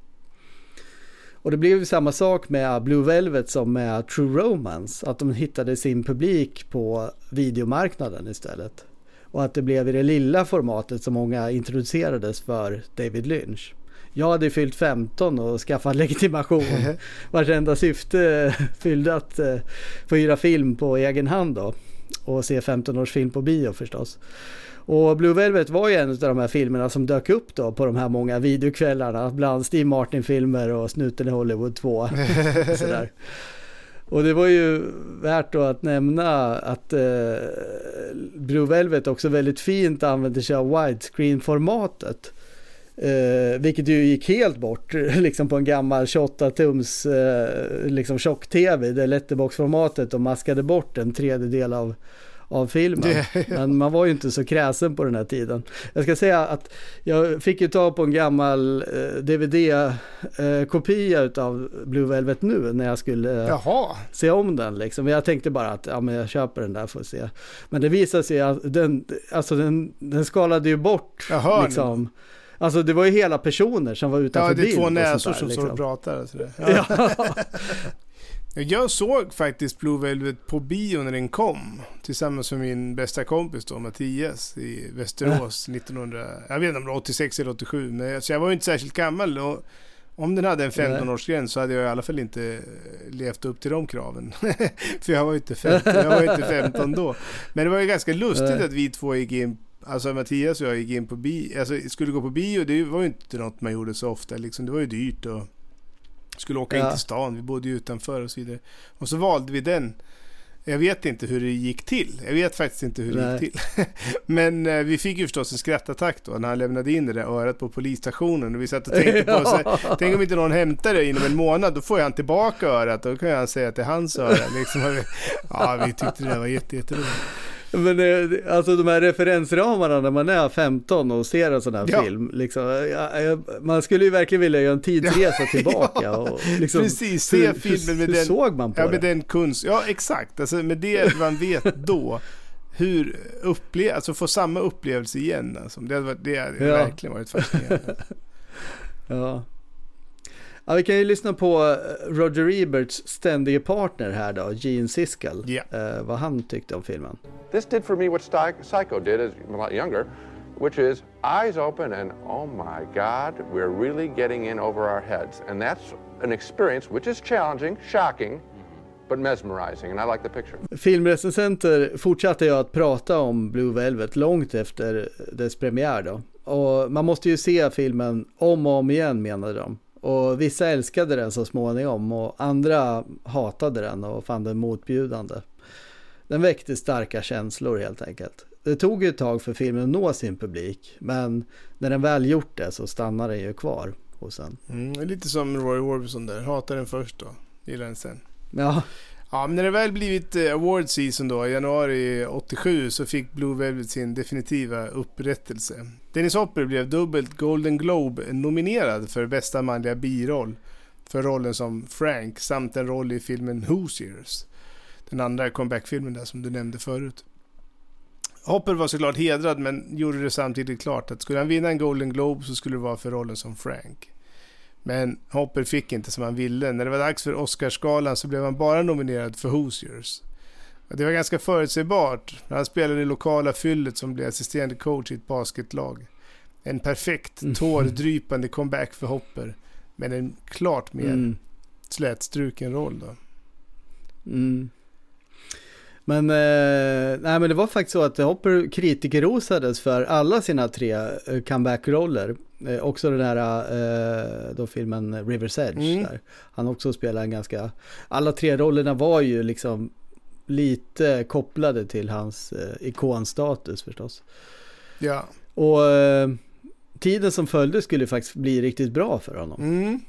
Och det blev ju samma sak med Blue Velvet som med True Romance. Att de hittade sin publik på videomarknaden istället. Och att det blev i det lilla formatet som många introducerades för David Lynch. Jag hade fyllt 15 och skaffat legitimation. Vars enda syfte fyllde att eh, få hyra film på egen hand då. Och se 15-årsfilm på bio förstås. Och Blue Velvet var ju en av de här filmerna som dök upp då på de här många videokvällarna. Bland Steve Martin-filmer och Snuten i Hollywood 2. sådär. Och det var ju värt att nämna att eh, Blue Velvet också väldigt fint använde sig av widescreen-formatet. Eh, vilket ju gick helt bort liksom på en gammal 28-tums eh, liksom tjock-tv, det letterbox-formatet och maskade bort en tredjedel av av filmen. Ja. Men man var ju inte så kräsen på den här tiden. Jag ska säga att jag fick ju tag på en gammal eh, DVD-kopia eh, av Blue Velvet nu när jag skulle eh, se om den. Liksom. Jag tänkte bara att ja, men jag köper den där för att se. Men det visade sig att den, alltså den, den skalade ju bort. Jaha, liksom. Alltså det var ju hela personer som var utanför bild. Ja, det är två näsor som liksom. står och pratar. Ja. Jag såg faktiskt Blue Velvet på bio när den kom. Tillsammans med min bästa kompis då, Mattias, i Västerås 1900, jag vet inte om det var 86 eller 87. Men alltså jag var ju inte särskilt gammal. Och om den hade en 15-årsgräns så hade jag i alla fall inte levt upp till de kraven. För jag var ju inte 15, jag var inte 15 då. Men det var ju ganska lustigt att vi två gick in Alltså Mattias och jag gick in på bio, alltså skulle gå på bio, det var ju inte något man gjorde så ofta liksom. Det var ju dyrt och skulle åka ja. in till stan, vi bodde ju utanför och så vidare. Och så valde vi den. Jag vet inte hur det gick till. Jag vet faktiskt inte hur det gick till. Men eh, vi fick ju förstås en skrattattack då när han lämnade in det där örat på polisstationen. Och vi satt och tänkte på, så, tänk om inte någon hämtar det inom en månad, då får han tillbaka örat. Då kan han säga att det är hans öra. Liksom. Ja, vi tyckte det där var jätteroligt. Men eh, alltså de här referensramarna när man är 15 och ser en sån här ja. film. Liksom, man skulle ju verkligen vilja göra en tidsresa tillbaka. Och liksom, Precis, se hur, filmen med hur, den, såg man på ja, det? med den kunst, ja exakt, alltså med det man vet då. Hur upple alltså få samma upplevelse igen. Alltså. Det hade, det hade ja. verkligen varit fascinerande. ja. Ja, vi kan ju lyssna på eh, Roger Eberts ständige partner här då, Gene Siskel. Yeah. Uh, vad han tyckte om filmen. This did for me what Psycho did as a lot younger, which is eyes open and oh my God, we're really getting in over our heads. And that's an experience which is challenging, shocking, but mesmerizing and I like the picture. Filmrecensenter fortsatte jag att prata om Blue Velvet långt efter dess premiär då. och man måste ju se filmen om och om igen menade de. Och vissa älskade den så småningom och andra hatade den och fann den motbjudande. Den väckte starka känslor helt enkelt. Det tog ett tag för filmen att nå sin publik, men när den väl gjort det så stannar den ju kvar hos en. Mm, lite som Roy Orbison där, hatar den först då, gillar den sen. Ja. Ja, men när det väl blivit eh, award season då, i januari 87, så fick Blue Velvet sin definitiva upprättelse. Dennis Hopper blev dubbelt Golden Globe nominerad för bästa manliga biroll för rollen som Frank samt en roll i filmen Hoosiers. Den andra comeback-filmen där som du nämnde förut. Hopper var såklart hedrad men gjorde det samtidigt klart att skulle han vinna en Golden Globe så skulle det vara för rollen som Frank. Men Hopper fick inte som han ville. När det var dags för Oscarsgalan så blev han bara nominerad för Hoosiers. Det var ganska förutsägbart. Han spelade i lokala fyllet som blev assisterande coach i ett basketlag. En perfekt, Mm. tårdrypande comeback för Hopper. Men en klart mer Mm. slätstruken roll då. Mm. Men, eh, nej, men det var faktiskt så att Hopper kritikerrosades för alla sina tre eh, comeback-roller. Eh, också den här eh, då filmen River's Edge. Mm. Där. Han också spelade en ganska... Alla tre rollerna var ju liksom lite kopplade till hans eh, ikonstatus förstås. Ja. Och eh, tiden som följde skulle faktiskt bli riktigt bra för honom. Mm.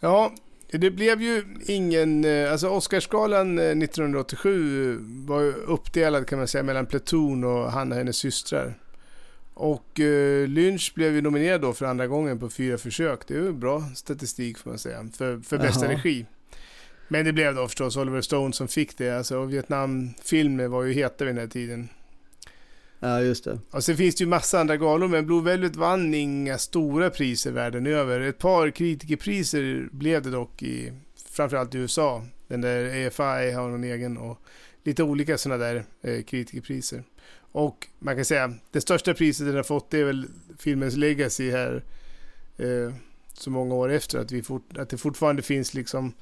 Ja, det blev ju ingen... eh, Alltså Oscarsgalan eh, 1987 var ju uppdelad kan man säga mellan Platoon och han och hennes systrar. Och eh, Lynch blev ju nominerad då för andra gången på fyra försök. Det är ju bra statistik får man säga. För, för bästa regi. Men det blev då förstås Oliver Stone som fick det. Alltså Vietnamfilmer var ju heta vid den här tiden. Ja, just det. Och sen finns det ju massa andra galor, men Blue Velvet vann inga stora priser världen över. Ett par kritikerpriser blev det dock i framförallt i USA. Den där EFI har någon egen och lite olika sådana där eh, kritikerpriser. Och man kan säga, det största priset den har fått är väl filmens legacy här. Eh, så många år efter att, vi fort, att det fortfarande finns liksom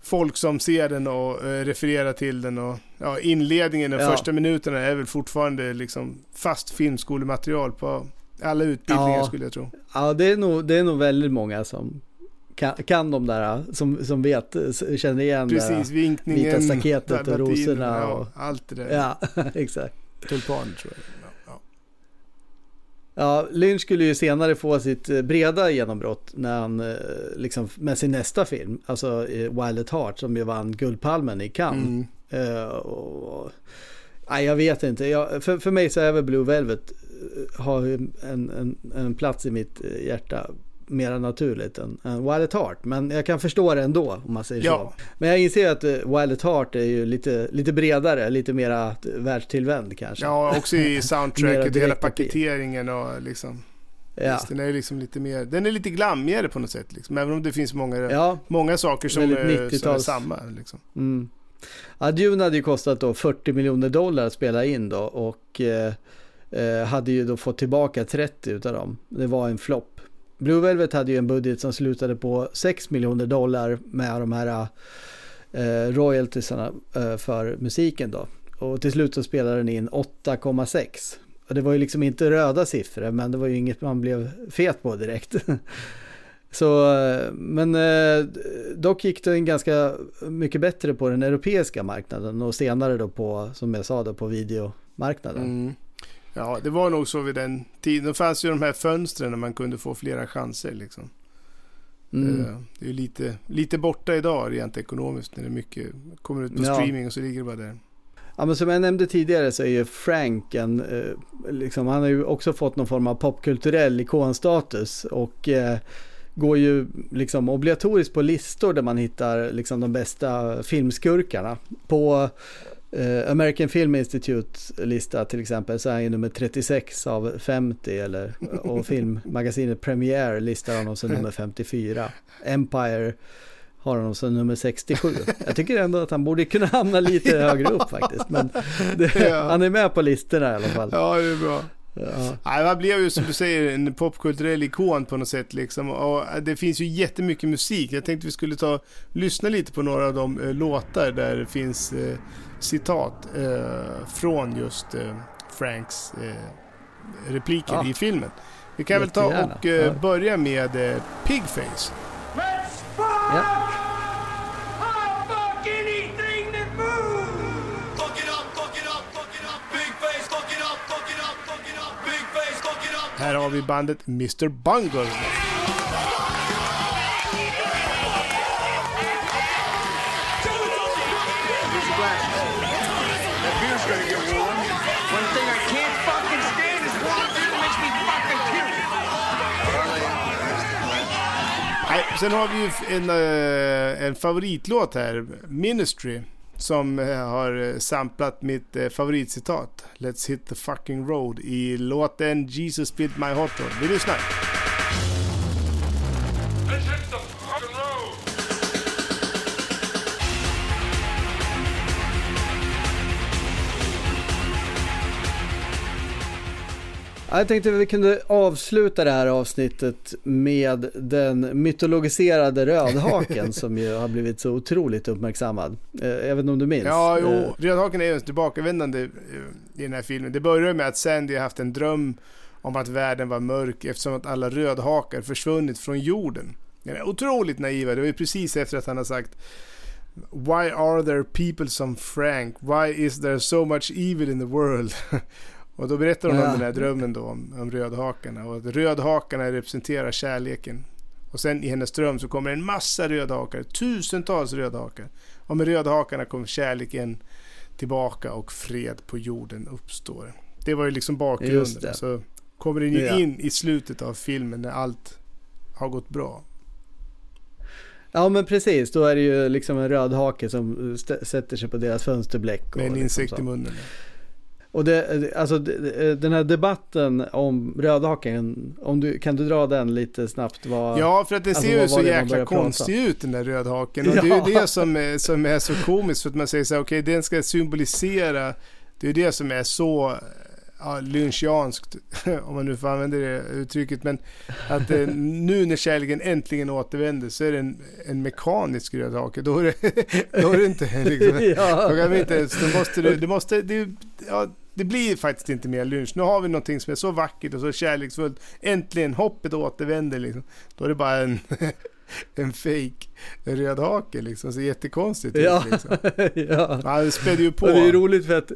folk som ser den och eh, refererar till den och ja, inledningen, de Ja. första minuterna är väl fortfarande liksom fast filmskolematerial på alla utbildningar Ja. skulle jag tro. Ja, det är nog, det är nog väldigt många som kan, kan de där, som, som vet, känner igen Precis, det vinkningen, vita staketet och rosorna. Och, allt det där. Ja, exakt. Tulpaner tror jag. Ja, Ja, Lynch skulle ju senare få sitt eh, breda genombrott när han, eh, liksom, med sin nästa film, alltså eh, Wild at Heart, som ju vann Guldpalmen i Cannes. Mm. Eh, och, nej, jag vet inte, jag, för, för mig så är väl Blue Velvet har ju en, en, en plats i mitt hjärta mera naturligt än, än Wild at Heart. Men jag kan förstå det ändå om man säger Ja. så. Men jag inser att eh, Wild at Heart är ju lite, lite bredare, lite mera eh, världstillvänd kanske. Ja, också i soundtracket, hela paketeringen och liksom. Ja. Visst, den är liksom lite mer, den är lite glammigare på något sätt liksom. Även om det finns många, Ja. många saker som, är, som är 90-tals. samma liksom. Mm. Ja, Dune hade ju kostat då 40 miljoner dollar att spela in då och eh, eh, hade ju då fått tillbaka 30 utav dem. Det var en flopp. Blue Velvet hade ju en budget som slutade på 6 miljoner dollar med de här eh, royaltiesarna eh, för musiken då. Och till slut så spelade den in 8,6. Och det var ju liksom inte röda siffror men det var ju inget man blev fet på direkt. Så, eh, men eh, dock gick det ganska mycket bättre på den europeiska marknaden och senare då på, som jag sa, då, på videomarknaden. Mm. Ja, det var nog så vid den tiden. Då fanns ju de här fönstren där man kunde få flera chanser liksom. Mm. Eh, Det är lite, lite borta idag rent ekonomiskt när det mycket kommer ut på Ja. streaming och så ligger det bara där. Ja, men som jag nämnde tidigare så är ju Frank en, eh, liksom, han har ju också fått någon form av popkulturell ikonstatus och eh, går ju liksom obligatoriskt på listor där man hittar liksom de bästa filmskurkarna. På American Film Institute lista till exempel så är han ju nummer 36 av 50 eller, och filmmagasinet Premiere listar honom som nummer 54. Empire har honom som nummer 67. Jag tycker ändå att han borde kunna hamna lite högre upp faktiskt. Men det, Ja. han är med på listorna i alla fall. Ja, det är bra. Ja. Nej, han blev ju som du säger en popkulturell ikon på något sätt liksom. Och det finns ju jättemycket musik. Jag tänkte vi skulle ta lyssna lite på några av de eh, låtar där det finns eh, citat eh, från just eh, Franks eh, repliker Ja. i filmen. Vi kan väl ta och eh, Ja. börja med eh, Pigface. Let's fuck! Ja. I'll fuck anything that moves! Fuck sen har vi ju en, eh, en favoritlåt här, Ministry, som eh, har eh, samplat mitt favoritcitat, Let's hit the fucking road, i låten Jesus built my hot rod. Vi lyssnar. Jag tänkte att vi kunde avsluta det här avsnittet med den mytologiserade rödhaken som ju har blivit så otroligt uppmärksammad. Eh, Jag vet inte om du minns? Ja, jo, Eh, Rödhaken är ju en tillbakavändande eh, i den här filmen. Det börjar med att Sandy har haft en dröm om att världen var mörk eftersom att alla rödhakar försvunnit från jorden. Den är otroligt naiva. Det var ju precis efter att han har sagt Why are there people som Frank? Why is there so much evil in the world? och då berättar hon Ja. om den här drömmen då om, om rödhakarna och att rödhakarna representerar kärleken. Och sen i hennes dröm så kommer en massa rödhakar, tusentals rödhakar. Och med rödhakarna kommer kärleken tillbaka och fred på jorden uppstår. Det var ju liksom bakgrunden. Så kommer den ju Ja. in i slutet av filmen när allt har gått bra. Ja men precis, då är det ju liksom en rödhake som sätter sig på deras fönsterbläck. och Med en liksom insekt så. i munnen. Och det, alltså det- den här debatten om rödhaken, om du, kan du dra den lite snabbt? Vad, Ja, för att den alltså, ser ju så det jäkla konstig ut den där rödhaken. Och det är Ja. ju det som är, som är så komiskt för att man säger så här, okej den ska symbolisera, det är det som är så ja, lynchianskt, om man nu får använda det uttrycket, men att eh, nu när kärleken äntligen återvänder så är det en, en mekanisk rödhake. Då är det, då är det inte liksom, Ja. då kan vi inte ens, då måste det, det måste, det, ja, det blir faktiskt inte mer lynch. Nu har vi någonting som är så vackert och så kärleksfullt. Äntligen, hoppet återvänder liksom. Då är det bara en, en fake rödhake liksom. Så jättekonstigt ut, Ja, liksom. ja. Det spädde ju på Och det är roligt för att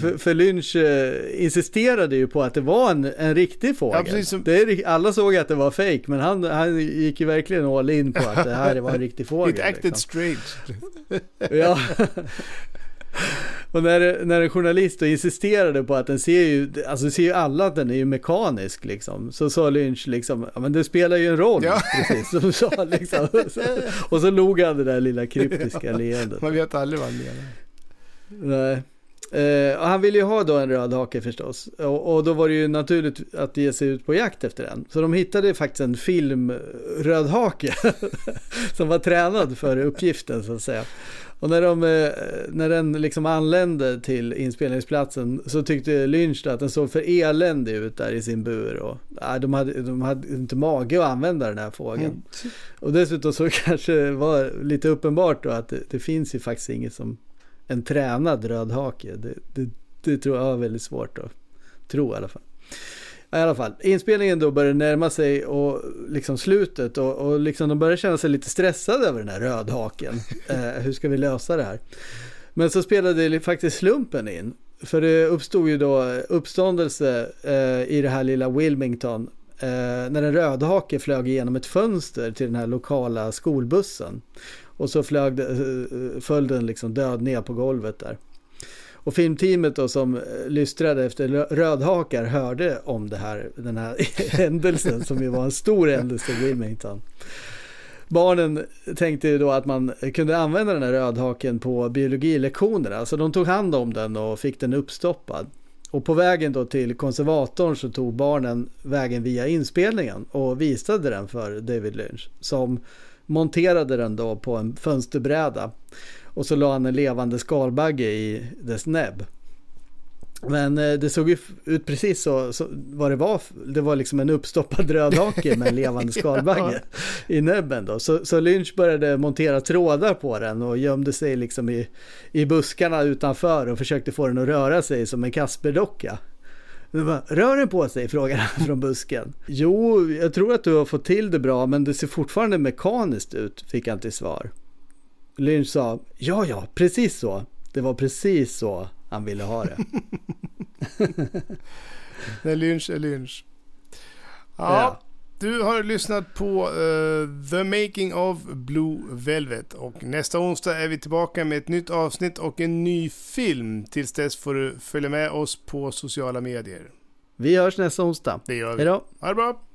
för, för Lynch eh, insisterade ju på att det var en, en riktig fågel. Ja, är, alla såg att det var fake men han, han gick ju verkligen all in på att det här var en riktig fågel. It acted liksom. strange. Ja. Och när, när en journalist insisterade på att den ser ju, alltså ser ju alla att den är ju mekanisk liksom. Så sa Lynch liksom, ja men det spelar ju en roll, Ja. precis som sa liksom. Och så log han det där lilla kryptiska leendet. Man vet aldrig vad han menar. Nej. Och han ville ju ha då en röd hake förstås. Och, och då var det ju naturligt att ge sig ut på jakt efter den. Så de hittade faktiskt en filmrödhake som var tränad för uppgiften så att säga. Och när, de, eh, när den liksom anlände till inspelningsplatsen så tyckte Lynch att den såg för eländig ut där i sin bur. Och, nej, de, hade, de hade inte mage att använda den här fågeln. Och dessutom så kanske det var lite uppenbart då att det, det finns ju faktiskt inget som en tränad rödhake. Det, det, det tror jag är väldigt svårt att tro i alla fall. I alla fall, inspelningen då börjar närma sig och liksom slutet och, och liksom de börjar känna sig lite stressade över den här rödhaken. Eh, hur ska vi lösa det här? Men så spelade faktiskt slumpen in. För det uppstod ju då uppståndelse eh, i det här lilla Wilmington eh, när en rödhake flög igenom ett fönster till den här lokala skolbussen. Och så flög det, eh, eh, föll den liksom död ner på golvet där. Och filmteamet då som eh, lystrade efter rödhakar hörde om det här, den här händelsen som ju var en stor händelse i Wilmington. Barnen tänkte ju då att man kunde använda den här rödhaken på biologilektionerna. Så de tog hand om den och fick den uppstoppad. Och på vägen då till konservatorn så tog barnen vägen via inspelningen och visade den för David Lynch. Som monterade den då på en fönsterbräda. Och så la han en levande skalbagge i dess näbb. Men eh, det såg ju ut precis så, så vad det var. Det var liksom en uppstoppad rödhake med en levande skalbagge i näbben då. Så, så Lynch började montera trådar på den och gömde sig liksom i, i buskarna utanför och försökte få den att röra sig som en Kasperdocka. Bara, rör den på sig? frågar han från busken. Jo, jag tror att du har fått till det bra, men det ser fortfarande mekaniskt ut, fick han till svar. Lynch sa, ja, ja, precis så. Det var precis så han ville ha det. När Lynch är Lynch. Ja, Ja. Du har lyssnat på eh, The Making of Blue Velvet. Och nästa onsdag är vi tillbaka med ett nytt avsnitt och en ny film. Tills dess får du följa med oss på sociala medier. Vi hörs nästa onsdag. Det gör vi. Hej då. Ha det bra!